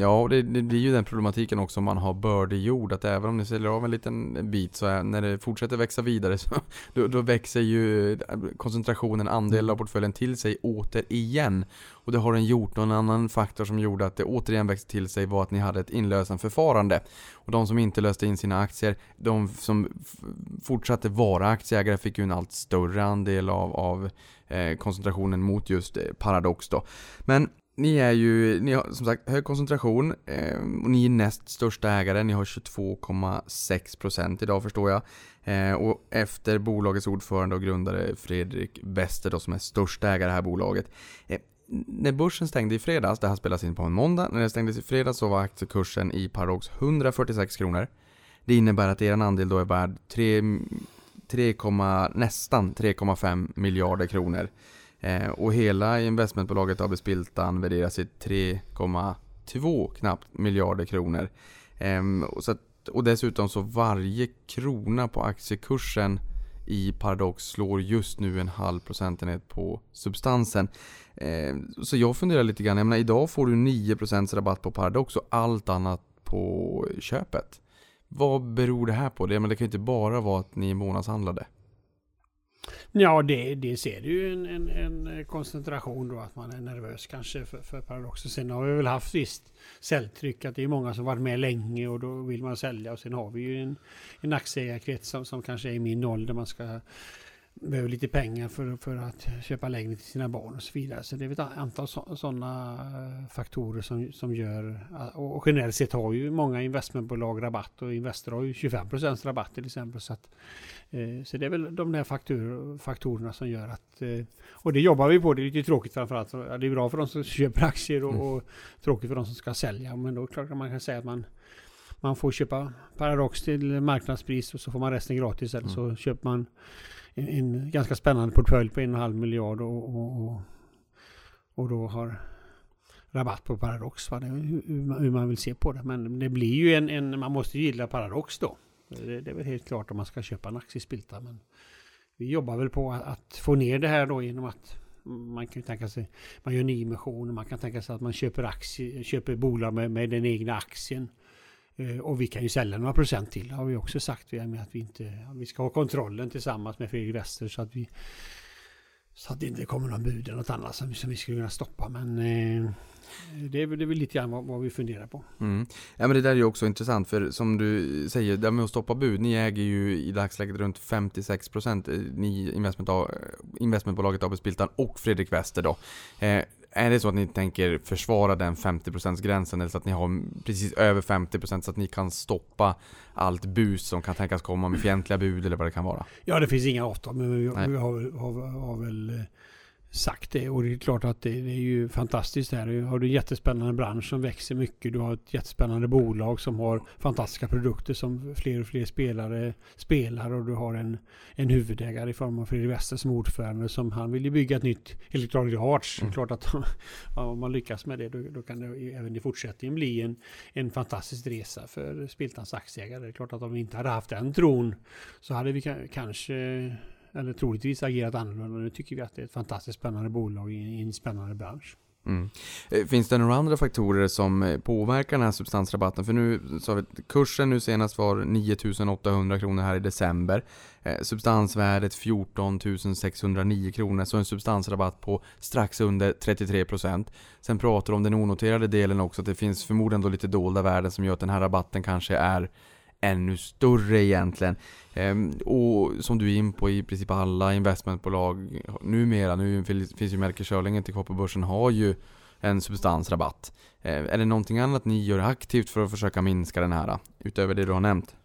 Ja, och det, det, blir ju den problematiken också om man har bördig jord. Att även om ni säljer av en liten bit så är, när det fortsätter växa vidare så (laughs) då, då, växer ju koncentrationen, andel av portföljen till sig återigen. Och det har den gjort. Någon annan faktor som gjorde att det återigen växte till sig var att ni hade ett inlösenförfarande. Och de som inte löste in sina aktier, de som fortsatte vara aktieägare fick ju en allt större andel av, av eh, koncentrationen mot just eh, Paradox då. Men ni är ju, ni har som sagt hög koncentration eh, och ni är näst största ägare. Ni har 22,6% idag förstår jag. Eh, och efter bolagets ordförande och grundare Fredrik Wester då som är största ägare i det här bolaget. Eh, när börsen stängde i fredags, det här spelas in på en måndag, när det stängdes i fredags så var aktiekursen i Paradox 146 kronor. Det innebär att er andel då är värd 3 3, nästan 3,5 miljarder kronor. Eh, och hela investmentbolaget AB Spiltan värderas till 3,2 knappt miljarder kronor. Eh, och, så att, och dessutom så varje krona på aktiekursen i Paradox slår just nu en halv procentenhet på substansen. Eh, så jag funderar lite grann, jag menar, idag får du 9% rabatt på Paradox och allt annat på köpet. Vad beror det här på? Det, men det kan ju inte bara vara att ni är månadshandlade. Ja, det, det ser ju en, en, en, koncentration då att man är nervös kanske för, för Paradox. Sen har vi väl haft visst säljtryck att det är många som varit med länge och då vill man sälja. Och sen har vi ju en, en aktieägarkrets som, som kanske är i min ålder. Man ska behöver lite pengar för, för att köpa lägenhet till sina barn och så vidare. Så det är ett antal sådana eh, faktorer som, som gör... Och generellt sett har ju många investmentbolag rabatt och Investor har ju 25% rabatt till exempel. Så, att, eh, så det är väl de där faktor, faktorerna som gör att... Eh, och det jobbar vi på. Det är lite tråkigt framförallt. Det är bra för de som köper aktier och, mm. och tråkigt för de som ska sälja. Men då klart man kan säga att man man får köpa Paradox till marknadspris och så får man resten gratis. Eller så mm. köper man en ganska spännande portfölj på en och en halv miljard och, och, och, och då har rabatt på Paradox. Va? Det, hur, hur, man vill se på det. Men det blir ju en, en man måste ju gilla Paradox då. Det, det, är väl helt klart om man ska köpa en aktiespilta. Men vi jobbar väl på att, att, få ner det här då genom att man kan tänka sig man gör nyemissioner. Man kan tänka sig att man köper, aktie, köper bolag med, med den egna aktien. Eh, och vi kan ju sälja några procent till har vi också sagt. Med att vi, inte, vi ska ha kontrollen tillsammans med Fredrik Wester så att vi så att det inte kommer någon bud eller något annat som, som vi skulle kunna stoppa. Men eh, det, är, det är väl lite grann vad, vad vi funderar på. Mm. Ja men det där är ju också intressant för som du säger, det med att stoppa bud. Ni äger ju i dagsläget runt 56 procent, eh, ni investment, investmentbolaget AB Spiltan och Fredrik Wester då. Eh, är det så att ni tänker försvara den 50%-gränsen eller så att ni har precis över 50% så att ni kan stoppa allt bus som kan tänkas komma med fientliga bud eller vad det kan vara? Ja, det finns inga avtal men vi, vi har, har, har väl eh, sagt det. Och det är klart att det, det är ju fantastiskt här. Du har en jättespännande bransch som växer mycket. Du har ett jättespännande bolag som har fantastiska produkter som fler och fler spelare spelar. Och du har en, en huvudägare i form av Fredrik Wester som ordförande som han vill ju bygga ett nytt Electronic Arts. Mm. Klart att (laughs) om man lyckas med det då, då, kan det även i fortsättningen bli en, en fantastisk resa för Spiltans aktieägare. Det är klart att om vi inte hade haft den tron så hade vi kanske eller troligtvis agerat annorlunda. Nu tycker vi att det är ett fantastiskt spännande bolag i en spännande bransch. Mm. Eh, finns det några andra faktorer som eh, påverkar den här substansrabatten? För nu sa vi kursen nu senast var 9800 kronor här i december. Eh, substansvärdet 14 609 kronor, så en substansrabatt på strax under 33%. Sen pratar du om den onoterade delen också, att det finns förmodligen då lite dolda värden som gör att den här rabatten kanske är ännu större egentligen. Ehm, och som du är in på i princip alla investmentbolag numera, nu finns ju Melker Schörling till kvar på börsen, har ju en substansrabatt. Ehm, är det någonting annat ni gör aktivt för att försöka minska den här, utöver det du har nämnt?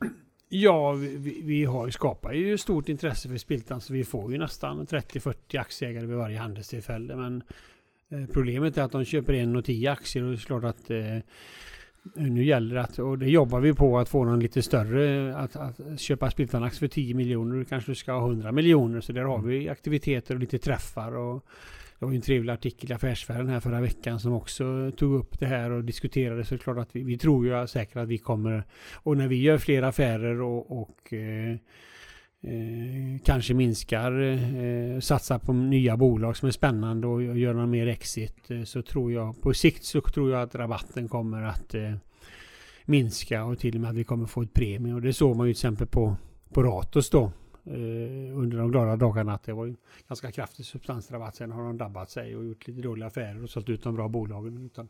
Ja, vi, vi har skapar ju stort intresse för Spiltan så vi får ju nästan 30-40 aktieägare vid varje handelstillfälle. Men eh, problemet är att de köper en och tio aktier och det är klart att eh, nu gäller det att, och det jobbar vi på, att få någon lite större, att, att köpa Spiltanax för 10 miljoner, kanske du ska ha 100 miljoner. Så där har mm. vi aktiviteter och lite träffar. Och det var ju en trevlig artikel i Affärsvärlden här förra veckan som också tog upp det här och diskuterade. Så det är klart att vi, vi tror ju säkert att vi kommer, och när vi gör fler affärer och, och eh, Eh, kanske minskar, eh, satsar på nya bolag som är spännande och, gör någon mer exit eh, så tror jag på sikt så tror jag att rabatten kommer att eh, minska och till och med att vi kommer få ett premie och det såg man ju till exempel på, på Ratos då under de glada dagarna att det var en ganska kraftig substansrabatt. Sen har de dabbat sig och gjort lite dåliga affärer och sålt ut de bra bolagen. Utan,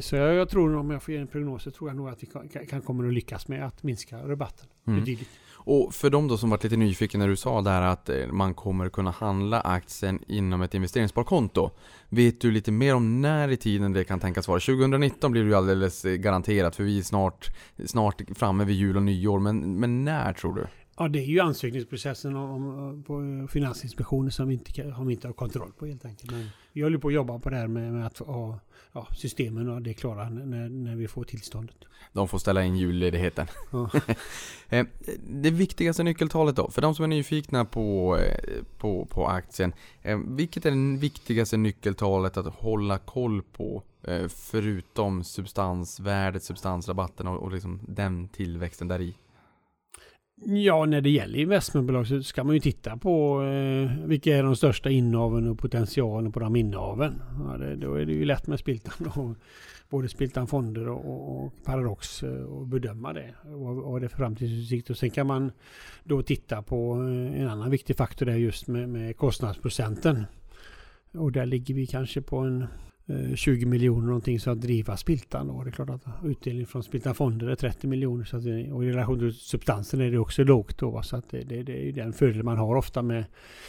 så jag, jag, tror, om jag får ge en prognos, så tror jag nog att vi kan, kan kommer att lyckas med att minska rabatten mm. betydligt. Och för de då som varit lite nyfikna när du sa där att eh, man kommer kunna handla aktien inom ett investeringssparkonto. Vet du lite mer om när i tiden det kan tänkas vara? 2019 blir det ju alldeles eh, garanterat för vi är snart, snart framme vid jul och nyår. Men, men när tror du? Ja, det är ju ansökningsprocessen om, på Finansinspektionen som vi inte, har inte har kontroll på helt enkelt. Men vi håller på att jobba på det här med, med att ha ja, systemen och det klara när, när vi får tillståndet. De får ställa in julledigheten. Ja. (laughs) Eh, det viktigaste nyckeltalet då, för de som är nyfikna på, eh, på, på aktien. eh, Vilket är det viktigaste nyckeltalet att hålla koll på? Förutom substansvärdet, substansrabatten och, och liksom den tillväxten där i. Ja, när det gäller investmentbolag så ska man ju titta på eh, vilka är de största innehaven och potentialen på de innehaven. Ja, det, då är det ju lätt med Spiltan och både Spiltan Fonder och, och, och Paradox eh, och bedöma det. Vad, vad det är för framtidsutsikt. Och sen kan man då titta på eh, en annan viktig faktor där just med, med kostnadsprocenten. Och där ligger vi kanske på en Eh, 20 miljoner någonting så att driva Spiltan. Och det är klart att utdelning från Spiltan Fonder är 30 miljoner. Så att det, och i relation till substansen är det också lågt då. Så att det, det, det är den fördel man har ofta med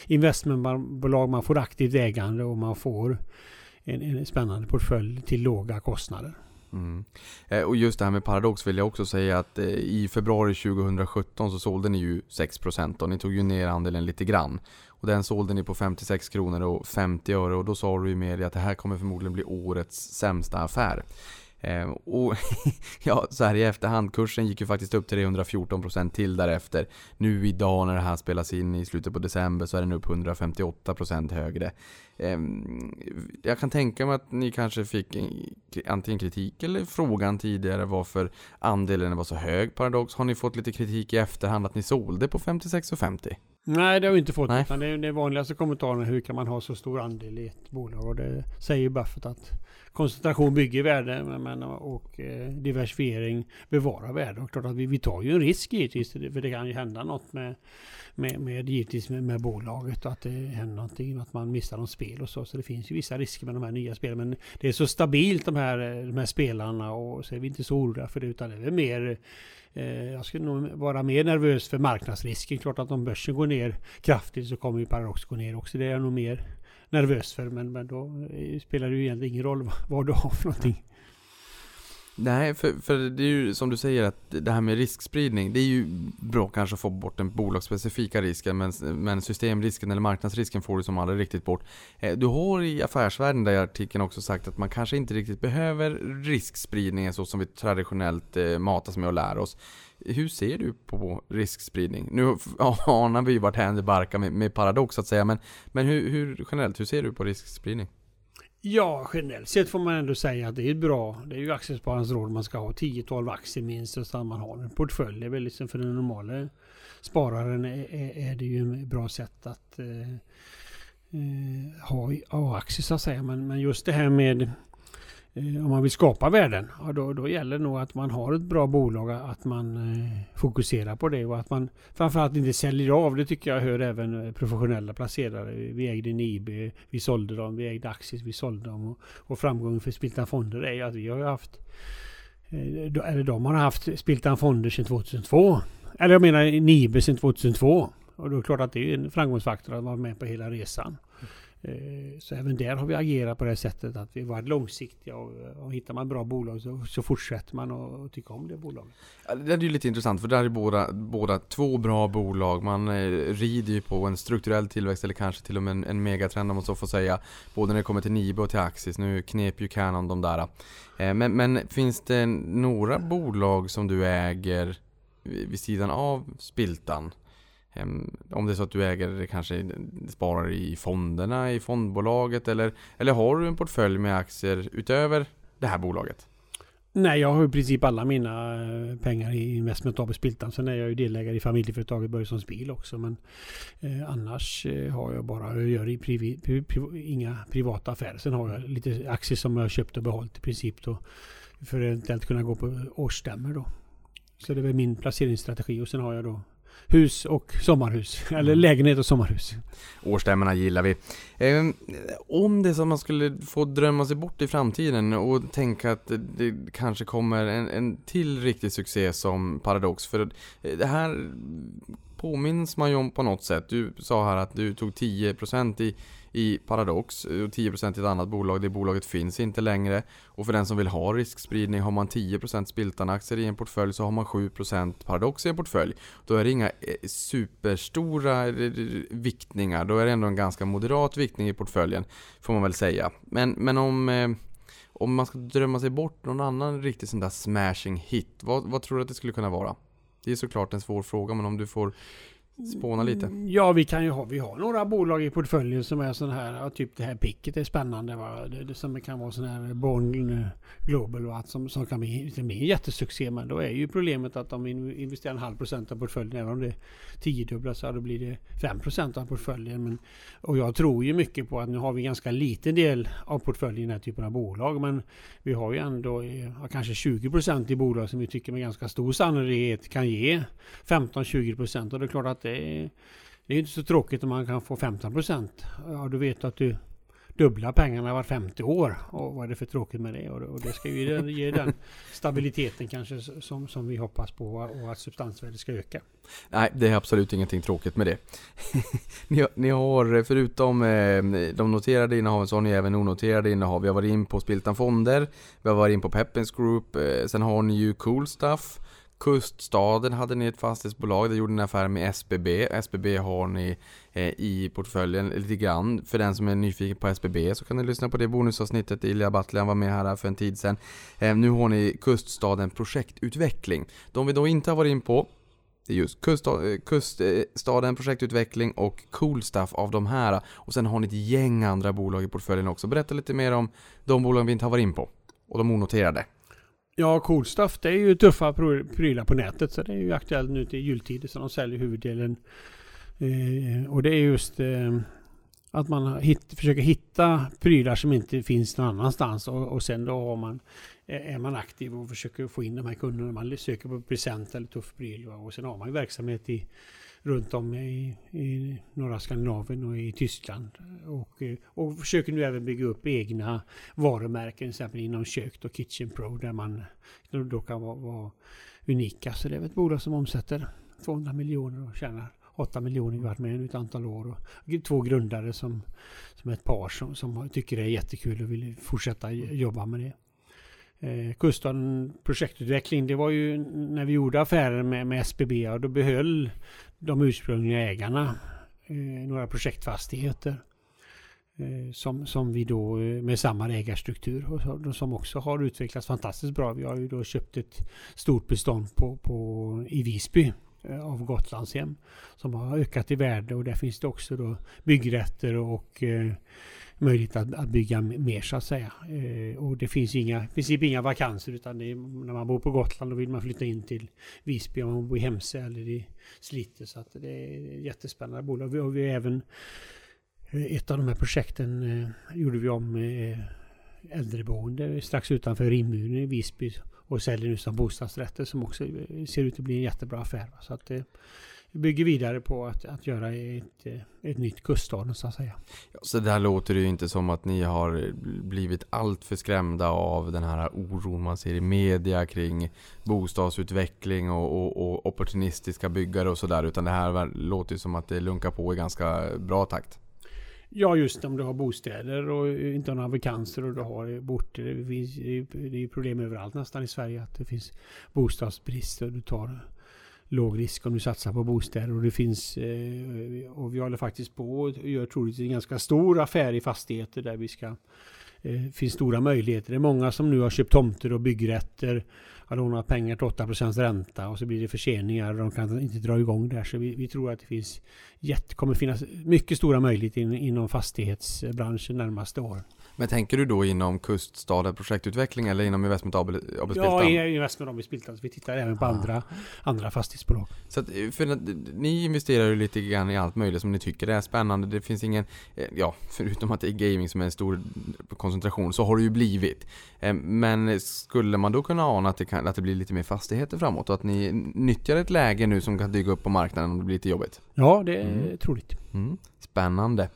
investmentbolag. Man får aktivt ägande och man får en, en spännande portfölj till låga kostnader. Mm. Eh, och just det här med Paradox vill jag också säga att eh, i februari 2017 så sålde ni ju 6% och ni tog ju ner andelen lite grann. Och den sålde ni på 56 kronor och 50 öre och då sa du i media att det här kommer förmodligen bli årets sämsta affär. Eh, och (laughs) ja, så här i efterhand, kursen gick ju faktiskt upp till 314% till därefter. Nu idag när det här spelas in i slutet på december så är den upp 158% högre. Eh, jag kan tänka mig att ni kanske fick antingen kritik eller frågan tidigare varför andelen var så hög Paradox. Har ni fått lite kritik i efterhand att ni sålde på 56,50? Nej, det har vi inte fått. Nej. Utan det är det vanligaste kommentaren är hur kan man ha så stor andel i ett bolag? Och det säger Buffett att koncentration bygger värde men- och eh, diversifiering bevarar värde. Och klart att vi, vi tar ju en risk givetvis. För det kan ju hända något med, med, med givetvis med, med bolaget. Och att det händer någonting. Att man missar något spel och så. Så det finns ju vissa risker med de här nya spelen. Men det är så stabilt de här, eh, de här spelarna. Och så är vi inte så oroliga för det. Utan det är väl mer eh, Jag skulle nog vara mer nervös för marknadsrisken. Klart att om börsen går ner kraftigt så kommer ju Paradox gå ner också. Det är jag nog mer nervös för. Men, men då eh, spelar det ju egentligen ingen roll vad, (laughs) vad du har för någonting. Nej, för, för det är ju som du säger att det här med riskspridning, det är ju bra kanske att få bort den bolagsspecifika risken, men, men systemrisken eller marknadsrisken får du som aldrig riktigt bort. Eh, du har i Affärsvärlden där i artikeln också sagt att man kanske inte riktigt behöver riskspridningen så som vi traditionellt eh, matas med och lär oss. Hur ser du på riskspridning? Nu (laughs) anar vi ju vart händer barkar med, med paradox så att säga, men, men hur, hur generellt, hur ser du på riskspridning? Ja, generellt sett får man ändå säga att det är bra. Det är ju aktiespararens råd man ska ha 10-12 aktier minst och så att man har en portfölj. Det är väl liksom för den normala spararen är, är, är det ju ett bra sätt att eh, eh ha, aktier så att säga. Men, men just det här med Eh, om man vill skapa värden, ja, då, då gäller det nog att man har ett bra bolag, att man eh, fokuserar på det och att man framförallt inte säljer av. Det tycker jag hör även eh, professionella placerare. Vi ägde Nibe, vi sålde dem, vi ägde aktier, vi sålde dem. Och, och framgången för Spiltan Fonder är ju att vi har ju haft eh, eller de har haft Spiltan Fonder sedan 2002. Eller jag menar Nibe sedan 2002. Och då är det klart att det är en framgångsfaktor att vara med på hela resan. Eh, så även där har vi agerat på det sättet att vi varit långsiktiga och, och hittar man bra bolag så, så fortsätter man att tycka om det bolaget. Ja, Det är ju lite intressant för där är båda, båda två bra bolag. Man eh, rider ju på en strukturell tillväxt eller kanske till och med en, en megatrend om man så får säga. Både när det kommer till Nibe och till Axis. Nu knep ju Canon de där. Eh, Men, men finns det några bolag som du äger vid sidan av Spiltan? Om det är så att du äger kanske sparar i fonderna i fondbolaget eller, eller har du en portfölj med aktier utöver det här bolaget? Nej, jag har i princip alla mina eh, pengar i Investment AB Spiltan. Sen är jag ju delägare i familjeföretaget Börjessons Bil också. Men eh, annars eh, har jag bara, jag gör i privi, pri, pri, inga privata affärer. Sen har jag lite aktier som jag har köpt och behållit i princip då. För att eventuellt kunna gå på årsstämmor då. Så det är väl min placeringsstrategi. Och sen har jag då hus och sommarhus. Eller lägenhet och sommarhus. Årsstämmorna gillar vi. Eh, om det är så att man skulle få drömma sig bort i framtiden och tänka att det, det kanske kommer en, en till riktig succé som Paradox. För eh, det här påminns man ju om på något sätt. Du sa här att du tog 10% i, i Paradox eh, och 10% i ett annat bolag. Det bolaget finns inte längre. Och för den som vill ha riskspridning har man 10% Spiltan-aktier i en portfölj så har man 7% Paradox i en portfölj. Då är det inga eh, superstora viktningar. Då är det ändå en ganska moderat viktning i portföljen. Får man väl säga. Men, men om eh, om man ska drömma sig bort någon annan riktigt sån där smashing hit, vad, vad tror du att det skulle kunna vara? Det är såklart en svår fråga, men om du får spåna lite. Mm, ja, vi kan ju ha, vi har några bolag i portföljen som är sådana här, typ det här picket är spännande. Va? Det, det som kan vara sån här Born eh, Global va? Som, som kan bli, det blir en jättesuccé. Men då är ju problemet att om vi investerar en halv procent av portföljen, även om det tiodubblas, så då blir det fem procent av portföljen. Men, och jag tror ju mycket på att nu har vi ganska liten del av portföljen i den här typen av bolag. Men vi har ju ändå ja, kanske 20 procent i bolag som vi tycker med ganska stor sannolikhet kan ge 15-20 procent. Och det är klart att det är, det är inte så tråkigt om man kan få 15 procent. Ja, du vet att du dubblar pengarna var 50 år. Och vad är det för tråkigt med det? Och, och det ska ju ge den stabiliteten kanske som, som vi hoppas på och att substansvärdet ska öka. Nej, det är absolut ingenting tråkigt med det. (laughs) ni, ni, har förutom eh, de noterade innehaven så har ni även onoterade innehav. Vi har varit in på Spiltan Fonder, vi har varit in på Peppins Group, eh, sen har ni ju Cool Stuff Kuststaden hade ni ett fastighetsbolag, där gjorde ni affär med SBB. SBB har ni eh, i portföljen lite grann. För den som är nyfiken på SBB så kan ni lyssna på det bonusavsnittet. Ilja Battlian var med här eh, för en tid sedan. Eh, nu har ni Kuststaden Projektutveckling. De vi då inte har varit in på det är just kuststaden, eh, kuststaden, projektutveckling och Coolstuff av de här. Och sen har ni ett gäng andra bolag i portföljen också. Berätta lite mer om de bolag vi inte har varit in på. Och de onoterade. Ja, cool stuff. Det är ju tuffa prylar på nätet. Så det är ju aktuellt nu till jultider så de säljer huvuddelen. Eh, och det är just eh, att man hit, försöker hitta prylar som inte finns någon annanstans. Och, och sen då har man, eh, är man aktiv och försöker få in de här kunderna. Man söker på present eller tuff pryl. Och sen har man ju verksamhet i runt om i, i norra Skandinavien och i Tyskland. Och, och försöker nu även bygga upp egna varumärken, till exempel inom kök och Kitchen Pro, där man då kan vara, vara unika. Så det är ett bolag som omsätter 200 miljoner och tjänar 8 miljoner varit med ett antal år. Och två grundare som, som är ett par som, som tycker det är jättekul och vill fortsätta jobba med det. Eh, Kustan projektutveckling, det var ju när vi gjorde affären med, med SBB och då behöll de ursprungliga ägarna eh, några projektfastigheter. Eh, som, som vi då eh, med samma ägarstruktur och som också har utvecklats fantastiskt bra. Vi har ju då köpt ett stort bestånd på, på, i Visby av Gotlandshem som har ökat i värde och där finns det också då byggrätter och eh, möjlighet att, att, bygga mer så att säga. Eh, och det finns inga, i princip inga vakanser utan är, när man bor på Gotland då vill man flytta in till Visby om man bor i Hemse eller i Slite. Så att det är jättespännande bolag. Vi har vi även eh, ett av de här projekten eh, gjorde vi om eh, äldreboende strax utanför Rimmuren i Visby och säljer nu som bostadsrätter som också eh, ser ut att bli en jättebra affär. Så att det, bygger vidare på att, att göra ett, ett nytt kuststad så att säga. Ja, så där låter det ju inte som att ni har blivit allt för skrämda av den här oron man ser i media kring bostadsutveckling och, och, och opportunistiska byggare och sådär. Utan det här låter ju som att det lunkar på i ganska bra takt. Ja, just om du har bostäder och inte har några vakanser och du har borter. Det, finns, det är problem överallt nästan i Sverige att det finns bostadsbrist och du tar låg risk om du satsar på bostäder. Och det finns, eh, och vi håller faktiskt på och gör troligtvis en ganska stor affär i fastigheter där vi ska det eh, finns stora möjligheter. Det är många som nu har köpt tomter och byggrätter. Har lånat pengar till 8 ränta och så blir det förseningar och de kan inte dra igång där. Så vi, vi tror att det finns kommer finnas mycket stora möjligheter in, inom fastighetsbranschen närmaste åren. Men tänker du då inom kuststaden projektutveckling eller inom Investment AB, AB Ja, Investment AB Spiltan. Vi tittar även på ah. andra, andra fastighetsbolag. Så att, för ni investerar ju lite grann i allt möjligt som ni tycker är spännande. Det finns ingen, eh, ja, (laughs) förutom att det är gaming som är en stor koncentration, så har det ju blivit. Eh, men skulle man då kunna ana att det, kan, att det blir lite mer fastigheter framåt och att ni nyttjar ett läge nu som kan dyka upp på marknaden om det blir lite jobbigt? Ja, det är mm. troligt. Mm. Spännande.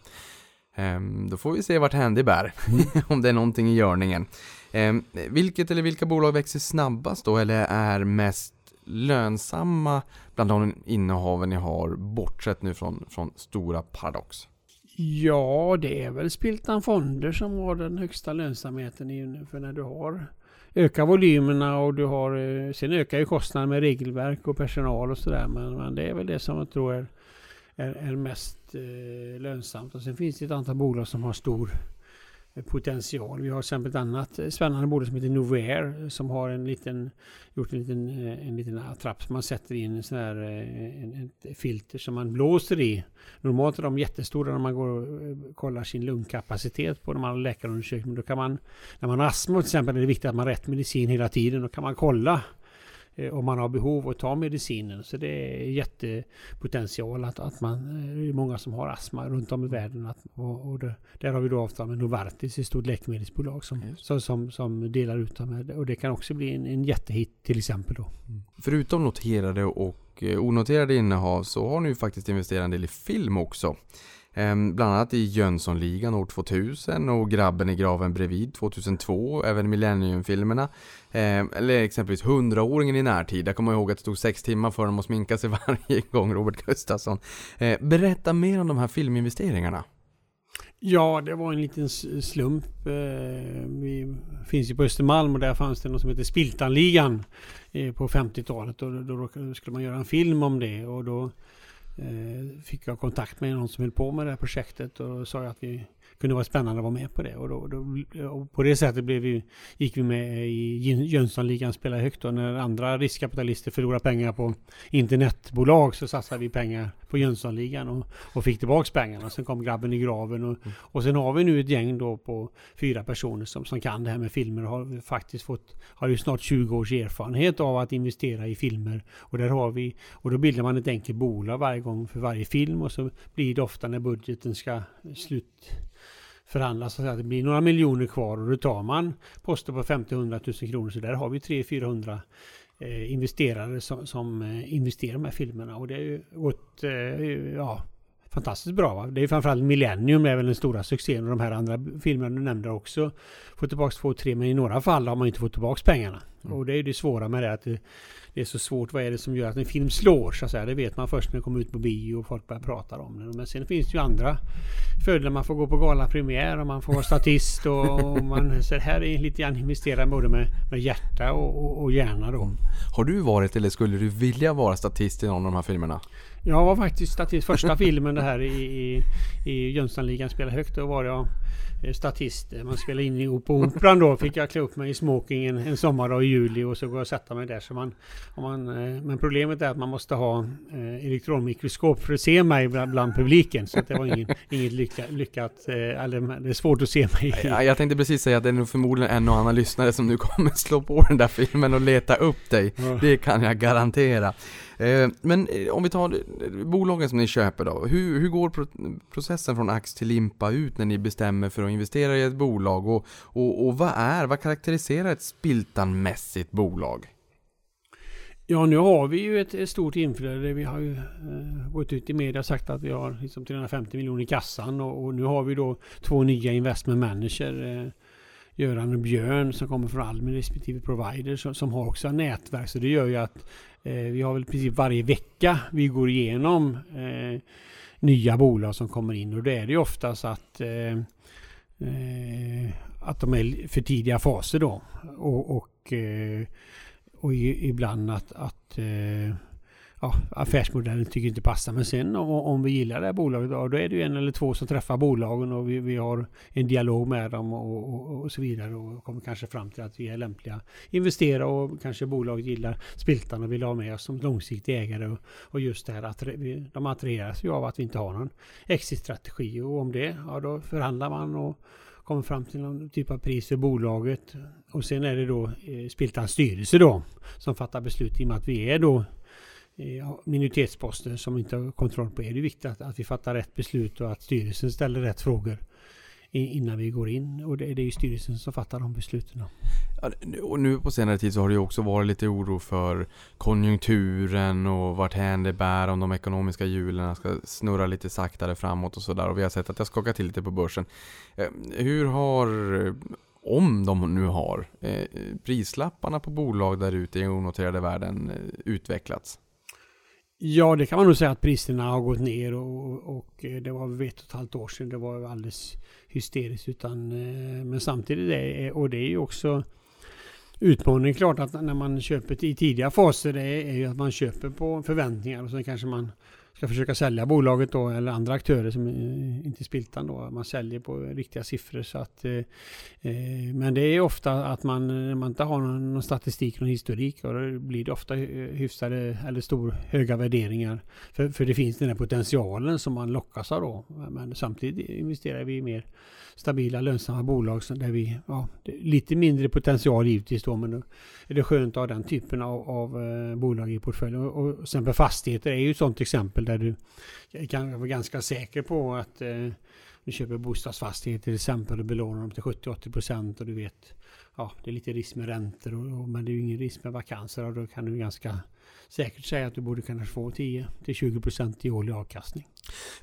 Um, då får vi se vart Handy bär, mm. (laughs) om det är någonting i görningen. Um, vilket eller vilka bolag växer snabbast då, eller är mest lönsamma bland de innehaven ni har, bortsett nu från, från stora Paradox? Ja, det är väl Spiltan Fonder som har den högsta lönsamheten. i- För när du har ökar volymerna och du har... eh, Sen ökar ju kostnaderna med regelverk och personal och sådär. Men, men det är väl det som jag tror är, är, är mest eh, lönsamt. Och sen finns det ett antal bolag som har stor eh, potential. Vi har till exempel ett annat eh, spännande bolag som heter Novair eh, som har en liten, gjort en liten, en liten attrapp som man sätter in en sån här, en, ett filter som man blåser i. Normalt är de jättestora när man går och kollar sin lungkapacitet på de andra läkarundersökningarna. Då kan man, när man har astma till exempel är det viktigt att man har rätt medicin hela tiden. Då kan man kolla om man har behov att ta medicinen. Så det är jättepotential att, att man, eh, det är många som har astma runt om i världen. Att, och, och det, där har vi då avtal med Novartis, ett stort läkemedelsbolag som, som, som, som delar ut dem. Och det kan också bli en, en jättehit till exempel då. Förutom noterade och eh, onoterade innehav så har ni ju faktiskt investerat en del i film också. Ehm, bland annat i Jönssonligan år 2000 och Grabben i graven bredvid 2002, även Millenniumfilmerna. Ehm, eller exempelvis 100-åringen i närtid. Där kommer ihåg att det tog sex timmar för dem att sminka sig (laughs) varje gång, Robert Gustafsson. Ehm, berätta mer om de här filminvesteringarna. Ja, det var en liten slump. Vi finns ju på Östermalm och där fanns det något som heter Spiltanligan eh, på 50-talet. Och då, skulle man göra en film om det och då Eh, fick jag kontakt med någon som höll på med det här projektet och sa jag att vi kunde vara spännande att vara med på det. Och, då, då, och på det sättet blev vi, gick vi med i Jön- Jönssonligan spela högt. Och när andra riskkapitalister förlorar pengar på internetbolag så satsade vi pengar på Jönssonligan och, och fick tillbaks pengarna. Sen kom grabben i graven och, och sen har vi nu ett gäng då på fyra personer som, som kan det här med filmer och har faktiskt fått, har ju snart 20 års erfarenhet av att investera i filmer. Och där har vi, och då bildar man ett enkelt bolag varje gång för varje film och så blir det ofta när budgeten ska slut förhandlas så att det blir några miljoner kvar och då tar man poster på 50-100 000 kronor så där har vi 300-400 eh, investerare som, som eh, investerar i de här filmerna och det har ju gått eh, ja, fantastiskt bra. Va? Det är framförallt Millennium är väl den stora succén och de här andra filmerna du nämnde också fått tillbaka två, tre men i några fall har man inte fått tillbaka pengarna. Mm. Och det är ju det svåra med det att det, är så svårt. Vad är det som gör att en film slår? Så att säga. Det vet man först när den kommer ut på bio och folk börjar prata om den. Men sen finns det ju andra fördelar. Man får gå på galapremiär och man får vara statist och man, så här är lite grann investera både med, med hjärta och, och, och hjärna då. Mm. Har du varit eller skulle du vilja vara statist i någon av de här filmerna? Jag var faktiskt statist första filmen det här i, i, i Jönssonligan spelade högt. Då var jag eh, statist. Man spelade in på Operan då. Fick jag klä upp mig i smoking en, en sommardag i juli och så går jag och sätta mig där. Så man, man, eh, men problemet är att man måste ha eh, elektronmikroskop för att se mig bland, bland publiken. Så det var ingen, inget lycka, lyckat. Eller, det är svårt att se mig. i- Ja, jag tänkte precis säga att det är nog förmodligen en och annan lyssnare som nu kommer (laughs) slå på den där filmen och leta upp dig. Det kan jag garantera. Eh, men eh, om vi tar bolagen som ni köper då. Hur, hur går processen från ax till limpa ut när ni bestämmer för att investera i ett bolag? Och, och, och vad är, vad karaktäriserar ett spiltanmässigt bolag? Ja, nu har vi ju ett, stort inflöde. Vi har ju eh, gått ut i media och sagt att vi har liksom 350 miljoner i kassan och, och nu har vi då två nya investment manager. Eh, Göran och Björn som kommer från Almi respektive provider som, som har också nätverk. Så det gör ju att Eh, vi har väl i princip varje vecka vi går igenom eh, nya bolag som kommer in och då är det ju oftast att eh, eh att de är för tidiga faser då. Och, och, eh, och ibland att, att eh, ja, affärsmodellen tycker inte passar. Men sen om, om vi gillar det här bolaget då, då är det ju en eller två som träffar bolagen och vi, vi har en dialog med dem och, och, och så vidare och kommer kanske fram till att vi är lämpliga investera och kanske bolaget gillar Spiltan och vill ha med oss som långsiktig ägare och, och just det här att de attraheras ju av att vi inte har någon exitstrategi och om det, ja då förhandlar man och kommer fram till någon typ av pris för bolaget. Och sen är det då eh, Spiltans styrelse då som fattar beslut i och med att vi är då minoritetsposter som inte har kontroll på. Är det viktigt att, att vi fattar rätt beslut och att styrelsen ställer rätt frågor innan vi går in. Och det, det är ju styrelsen som fattar de besluten. Nu- Och nu på senare tid så har det ju också varit lite oro för konjunkturen och vart hän det bär om de ekonomiska hjulen ska snurra lite saktare framåt och sådär. Och vi har sett att det har skakat till lite på börsen. Eh, hur har, om de nu har, eh, prislapparna på bolag där ute i onoterade världen eh, utvecklats? Ja, det kan man nog säga att priserna har gått ner och, och eh, det var väl ett och ett halvt år sedan. Det var alldeles hysteriskt. Utan, eh, men samtidigt, är, och det är ju också utmaningen klart att när man köper i tidiga faser det är ju att man köper på förväntningar och sen kanske man ska försöka sälja bolaget då eller andra aktörer som inte Spiltan då. Man säljer på riktiga siffror så att eh, eh, Men det är ofta att man, när man inte har någon, någon statistik, någon historik och då blir det ofta hyfsade eller stor, höga värderingar. För, för det finns den här potentialen som man lockas av då. Men samtidigt investerar vi mer stabila lönsamma bolag där vi, ja, lite mindre potential givetvis då men då är det skönt att ha den typen av, av eh, bolag i portföljen. Och, och exempel fastigheter är ju ett sådant exempel där du kan vara ganska säker på att eh, du köper bostadsfastigheter till exempel och belånar dem till 70-80% och du vet ja, det är lite risk med räntor och, och, men det är ju ingen risk med vakanser och då kan du ganska säkert säga att du borde kunna få 10-20% i årlig avkastning.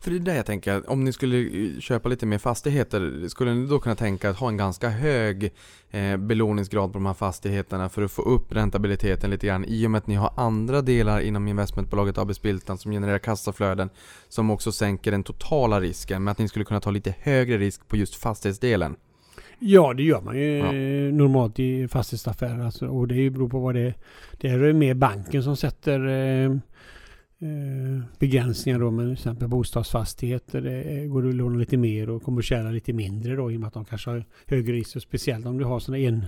För det är det jag tänker, om ni skulle eh, köpa lite mer fastigheter, skulle ni då kunna tänka att ha en ganska hög eh, belåningsgrad på de här fastigheterna för att få upp räntabiliteten lite grann i och med att ni har andra delar inom investmentbolaget AB Spiltan som genererar kassaflöden som också sänker den totala risken, men att ni skulle kunna ta lite högre risk på just fastighetsdelen. Ja, det gör man ju ja. normalt i fastighetsaffärer. Alltså, och det beror på vad det är. Det är mer banken som sätter eh, eh, begränsningar då med till exempel bostadsfastigheter. Det går att låna lite mer och kommersiella lite mindre då i och med att de kanske har högre risk. Speciellt om du har sådana en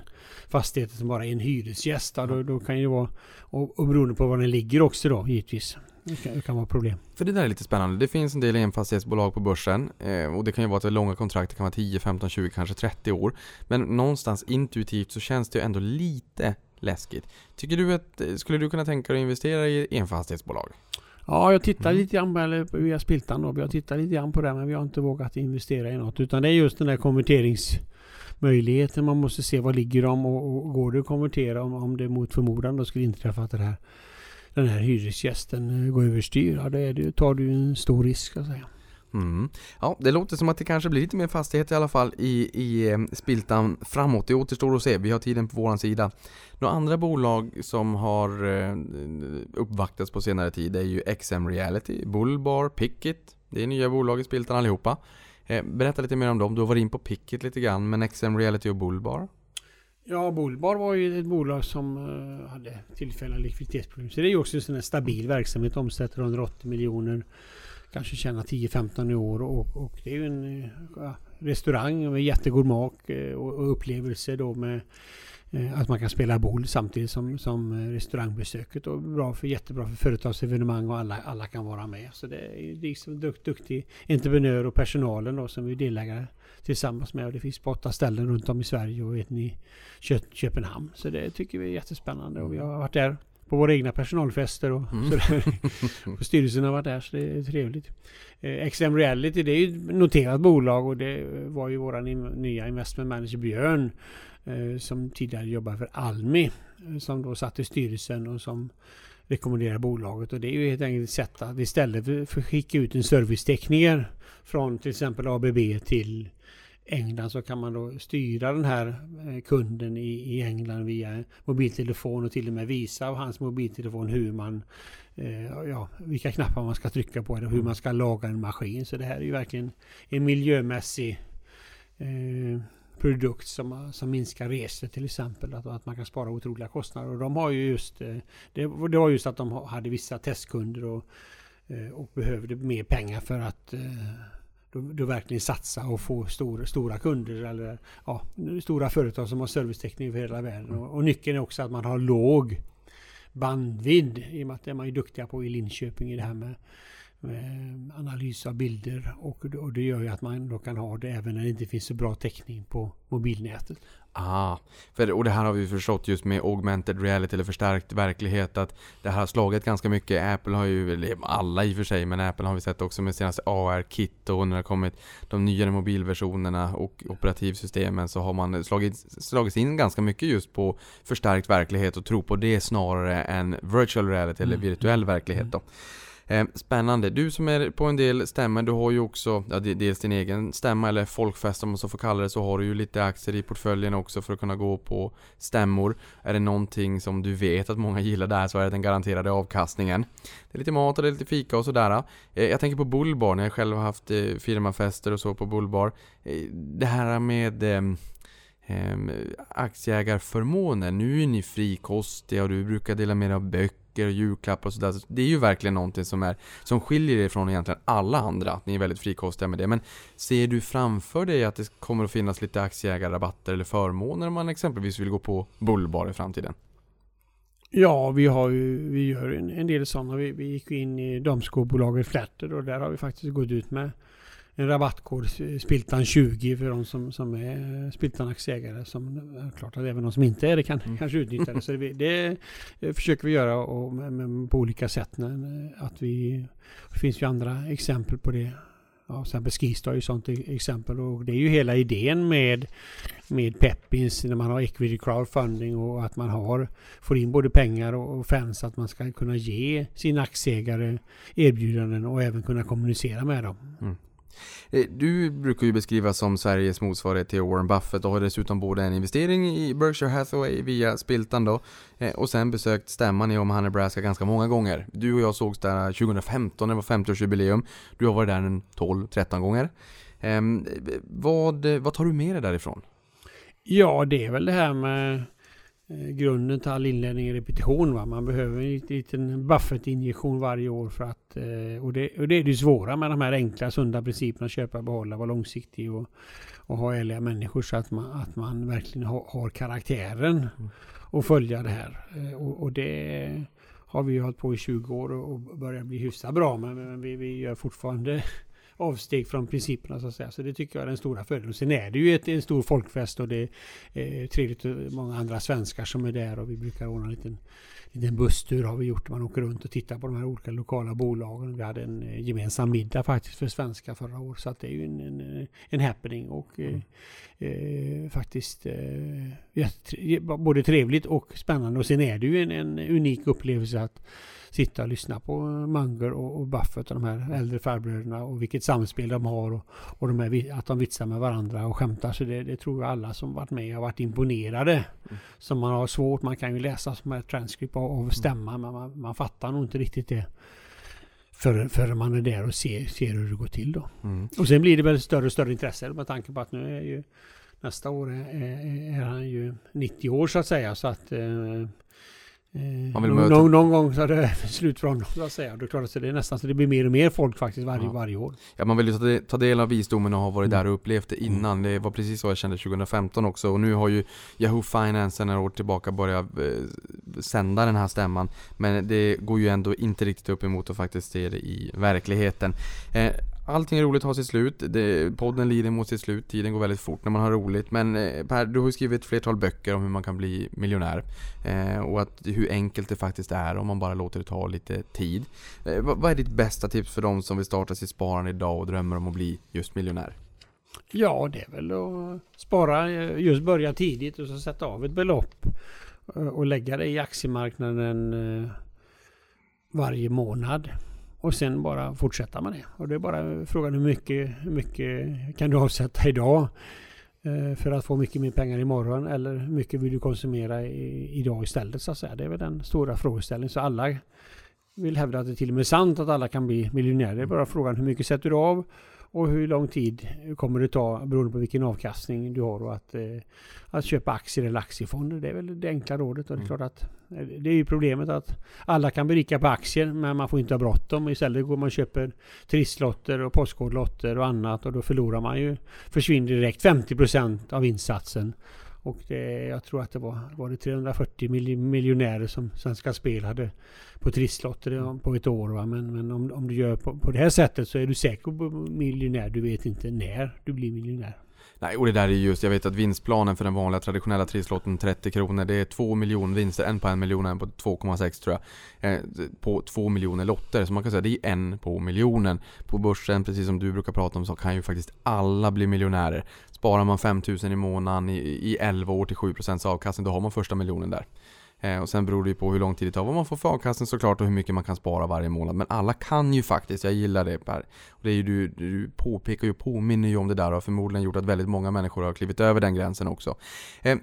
fastigheter som bara är en hyresgäst. Då, då kan det vara, och, och beroende på var den ligger också då givetvis. Det kan, det kan vara problem. För det där är lite spännande. Det finns en del enfastighetsbolag på börsen eh, och det kan ju vara att det är långa kontrakt, det kan vara 10, 15, 20, kanske 30 år. Men någonstans intuitivt så känns det ju ändå lite läskigt. Tycker du att, eh, skulle du kunna tänka dig att investera i enfastighetsbolag? Ja, jag tittar mm. lite grann på, eller via Spiltan då. Jag tittar lite grann på det men vi har inte vågat investera i något. Utan det är just den där konverteringsmöjligheten. Man måste se vad ligger de och, och går det att konvertera om, om det mot förmodan då skulle inträffa att det här den här hyresgästen eh, går överstyr, ja, då tar du en stor risk. att säga. Mm. Ja, det låter som att det kanske blir lite mer fastighet i alla fall i, i eh, Spiltan framåt. Det återstår att se. Vi har tiden på vår sida. Några andra bolag som har eh, uppvaktats på senare tid är ju XM Reality, Bullbar, Pickit. Det är nya bolag i Spiltan allihopa. Berätta lite mer om dem. Du har varit in på Pickit lite grann, men XM Reality och Bullbar? Ja, Bolbar var ju ett bolag som uh, hade tillfälliga likviditetsproblem. Så det är ju också en sån här stabil verksamhet. Omsätter 180 miljoner. Kanske tjänar 10-15 i år. Och, och, det är ju en uh, restaurang med jättegod mak uh, och, och upplevelse då med att man kan spela boll samtidigt som, som restaurangbesöket. Och bra för, jättebra för företagsevenemang och alla, alla kan vara med. Så det är liksom dukt, duktig entreprenör och personalen då som är delägare tillsammans med. Och det finns på åtta ställen runt om i Sverige och vet ni Köpenhamn. Så det tycker vi är jättespännande och vi har varit där på våra egna personalfester och mm. sådär. (laughs) och styrelsen har varit där så det är trevligt. Eh, XM Reality det är ju ett noterat bolag och det var ju våran nya investment manager Björn eh, som tidigare jobbade för Almi eh, som då satt i styrelsen och som rekommenderar bolaget och det är ju helt enkelt ett sätt att istället för att skicka ut en servicetekniker från till exempel ABB till England så kan man då styra den här eh, kunden i, i England via mobiltelefon och till och med visa av hans mobiltelefon hur man eh, ja, vilka knappar man ska trycka på eller hur man ska laga en maskin. Så det här är ju verkligen en miljömässig eh, produkt som, som minskar resor till exempel. Att, att man kan spara otroliga kostnader. Och de har ju just det, det var just att de hade vissa testkunder och, och behövde mer pengar för att då, då verkligen satsa och få stor, stora kunder eller ja, stora företag som har servicetäckning över hela världen. Och, och, nyckeln är också att man har låg bandvidd i och med att det är man ju duktiga på i Linköping i det här med, med analys av bilder och, och det gör ju att man då kan ha det även när det inte finns så bra täckning på mobilnätet. Ah, för, och det här har vi förstått just med augmented reality eller förstärkt verklighet att det här har slagit ganska mycket. Apple har ju, eller alla i och för sig, men Apple har vi sett också med senaste AR-kit och när det har kommit de nyare mobilversionerna och operativsystemen så har man slagit, slagit in ganska mycket just på förstärkt verklighet och tro på det snarare än virtual reality eller mm. virtuell verklighet då. Eh, spännande. Du som är på en del stämmor, du har ju också ja, dels din egen stämma eller folkfest om man så får kalla det, så har du ju lite aktier i portföljen också för att kunna gå på stämmor. Är det någonting som du vet att många gillar där så är det den garanterade avkastningen. Det är lite mat och det är lite fika och sådär. Eh, jag tänker på Bullbar, när jag själv har haft eh, firmafester och så på Bullbar. Det här med ehm, ehm, aktieägarförmåner. Nu är ni frikostiga och du brukar dela med dig av böcker och julklappar och sådär. Det är ju verkligen någonting som, är, som skiljer er från egentligen alla andra. Att ni är väldigt frikostiga med det. Men ser du framför dig att det kommer att finnas lite aktieägarrabatter eller förmåner om man exempelvis vill gå på Bullbar i framtiden? Ja, vi, har ju, vi gör en, en del sådana. Vi, vi gick in i damskobolaget Flatter och där har vi faktiskt gått ut med en rabattkod, Spiltan 20 för de som, som är Spiltan-aktieägare. Som, klart att även de som inte är det kan mm. kanske utnyttja det. Så det, det försöker vi göra och med, på olika sätt. Att vi, det finns ju andra exempel på det. Ja, till exempel Skistar är ju sånt exempel och det är ju hela idén med, med Peppins när man har equity crowdfunding och att man har, får in både pengar och, och fans att man ska kunna ge sina aktieägare erbjudanden och även kunna kommunicera med dem. Mm. Eh, du brukar ju beskrivas som Sveriges motsvarighet till Warren Buffett och har dessutom både en investering i Berkshire Hathaway via Spiltan då eh, och sen besökt stämman i Omaha, Nebraska ganska många gånger. Du och jag sågs där eh, 2015, det var 50-årsjubileum. Du har varit där en 12-13 gånger. Ehm, vad, vad tar du med dig därifrån? Ja, det är väl det här med grunden till all inlärning är repetition. Va? Man behöver en liten Buffett-injektion varje år för att... Eh, och det, och det är det svåra med de här enkla sunda principerna. Köpa, behålla, vara långsiktig och, och ha ärliga människor så att man, att man verkligen har, har karaktären mm. och följa det här. Eh, och, och, det har vi hållit på i 20 år och börjar bli hyfsat bra med. Men vi, vi gör fortfarande avsteg från principerna så att säga. Så det tycker jag är den stora fördelen. Sen är det ju ett, en stor folkfest och det är trevligt och många andra svenskar som är där och vi brukar ordna en liten, liten busstur har vi gjort. Man åker runt och tittar på de här olika lokala bolagen. Vi hade en eh, gemensam middag faktiskt för svenskar förra året. Så att det är ju en, en, en happening och eh, eh, faktiskt eh, både trevligt och spännande. Och sen är det ju en, en unik upplevelse att sitta och lyssna på Munger och, och Buffett och de här äldre farbröderna och vilket samspel de har och, och de här, att de vitsar med varandra och skämtar. Så det, det tror jag alla som varit med har varit imponerade. Mm. Så man har svårt, man kan ju läsa som ett transcript av, av stämma men man, man fattar nog inte riktigt det förrän för man är där och ser, ser hur det går till då. Mm. Och sen blir det väl större och större intresse med tanke på att nu är ju nästa år är, är, är han ju 90 år så att säga så att eh, Eh, någon, någon, någon, gång så är det (laughs) slut för honom så att säga. Då klarar det nästan så det blir mer och mer folk faktiskt varje, ja. varje år. Ja man vill ju ta, del av visdomen och ha varit mm. där och upplevt det mm. innan. Det var precis så jag kände 2015 också och nu har ju Yahoo Finance några år tillbaka börjat eh, sända den här stämman. Men det går ju ändå inte riktigt upp emot att faktiskt se det i verkligheten. Eh, Allting är roligt har sitt slut. Det, podden lider mot sitt slut. Tiden går väldigt fort när man har roligt. Men eh, Per, du har ju skrivit ett flertal böcker om hur man kan bli miljonär. Eh, och att, hur enkelt det faktiskt är om man bara låter det ta lite tid. Eh, vad, vad, är ditt bästa tips för de som vill starta sitt sparande idag och drömmer om att bli just miljonär? Ja, det är väl att spara, eh, just börja tidigt och så sätta av ett belopp. Eh, och lägga det i aktiemarknaden varje månad. Och sen bara fortsätta med det. Och det är bara frågan hur mycket, hur mycket kan du avsätta idag eh, för att få mycket mer pengar imorgon eller hur mycket vill du konsumera i, idag istället så att säga. Det är väl den stora frågeställningen. Så alla vill hävda att det till och med är sant att alla kan bli miljonärer. Det är bara frågan hur mycket sätter du av och hur lång tid kommer det ta beroende på vilken avkastning du har och att, eh, att köpa aktier eller aktiefonder. Det är väl det enkla rådet. Och det, är mm. klart att, eh, det är ju problemet att alla kan bli rika på aktier men man får inte ha bråttom. Istället går man och köper trisslotter och postkodlotter och annat och då förlorar man ju, försvinner direkt 50% av insatsen. Och det, jag tror att det var, var det 340 miljonärer som Svenska Spel hade på trisslotter på ett år. Va? Men, men om, om du gör på, på det här sättet så är du säker på miljonär. Du vet inte när du blir miljonär. Nej, och det där är just, jag vet att vinstplanen för den vanliga traditionella trisslotten 30 kronor, det är 2 miljoner vinster, en på en miljon, en på 2,6 tror jag. Eh, på 2 miljoner lotter, så man kan säga det är en på miljonen. På börsen, precis som du brukar prata om, så kan ju faktiskt alla bli miljonärer. Sparar man 5000 i månaden i, i 11 år till 7% avkastning, då har man första miljonen där. Eh, och sen beror det ju på hur lång tid det tar, vad man får för avkastning såklart och hur mycket man kan spara varje månad. Men alla kan ju faktiskt, jag gillar det Per. Och det är ju, du, du påpekar ju och påminner ju om det där och har förmodligen gjort att väldigt många människor har klivit över den gränsen också. Eh,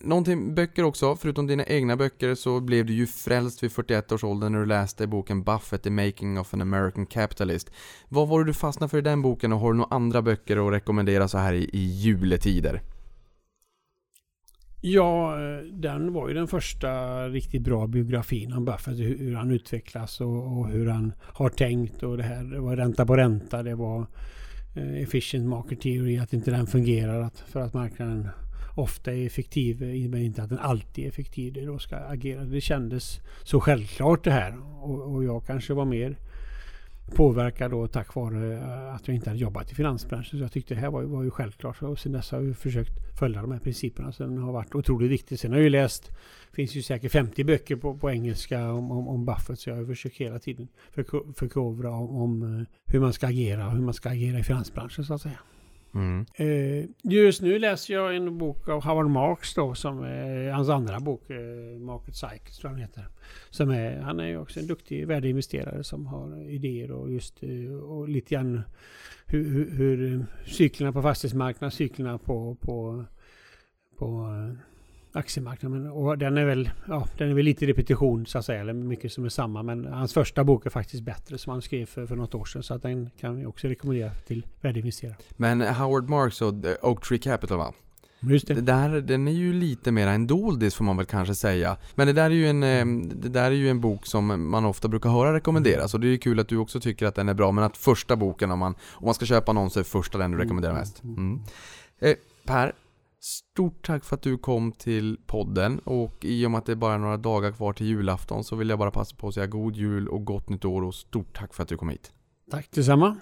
någonting, böcker också, förutom dina egna böcker så blev du ju frälst vid 41 års ålder när du läste boken Buffett, The Making of an American Capitalist. Vad var det du fastnade för i den boken och har du några andra böcker att rekommendera så här i, i juletider? Ja, eh, den var ju den första riktigt bra biografin om Buffett. Hur han utvecklas och, och hur han har tänkt och det här. Det var ränta på ränta. Det var eh, efficient market theory. Att inte den fungerar att, för att marknaden ofta är effektiv. Eh, Men inte att den alltid är effektiv. Det då ska agera. Det kändes så självklart det här. Och, och jag kanske var mer påverkad då tack vare eh, att jag inte hade jobbat i finansbranschen. Så jag tyckte det här var, var ju självklart. Och sen dess har jag försökt följa de här principerna. Så den har varit otroligt viktig. Sen har jag ju läst, finns ju säkert 50 böcker på, på engelska om, om, om Buffett. Så jag har försökt hela tiden förkovra om, om eh, hur man ska agera och hur man ska agera i finansbranschen så att säga. Mm. Just nu läser jag en bok av Howard Marks då, som är hans andra bok, eh, Market Cycle, tror jag den heter. Som är, han är ju också en duktig värdeinvesterare som har idéer och just eh, och lite grann hur, hur, hur cyklerna på fastighetsmarknaden, cyklerna på, på, på aktiemarknaden. Och den är väl, ja, den är väl lite repetition så att säga, eller mycket som är samma. Men hans första bok är faktiskt bättre som han skrev för, för något år sedan. Så att den kan vi också rekommendera till värdeinvesterare. Men Howard Marks och Oak Tree Capital va? Just det. det. där, den är ju lite mer en doldis får man väl kanske säga. Men det där är ju en, det där är ju en bok som man ofta brukar höra rekommenderas. Och det är ju kul att du också tycker att den är bra. Men att första boken om man, om man ska köpa någon så är första den du rekommenderar mest. Mm. Eh, per, Stort tack för att du kom till podden och i och med att det är bara några dagar kvar till julafton så vill jag bara passa på att säga god jul och gott nytt år och stort tack för att du kom hit. Tack detsamma.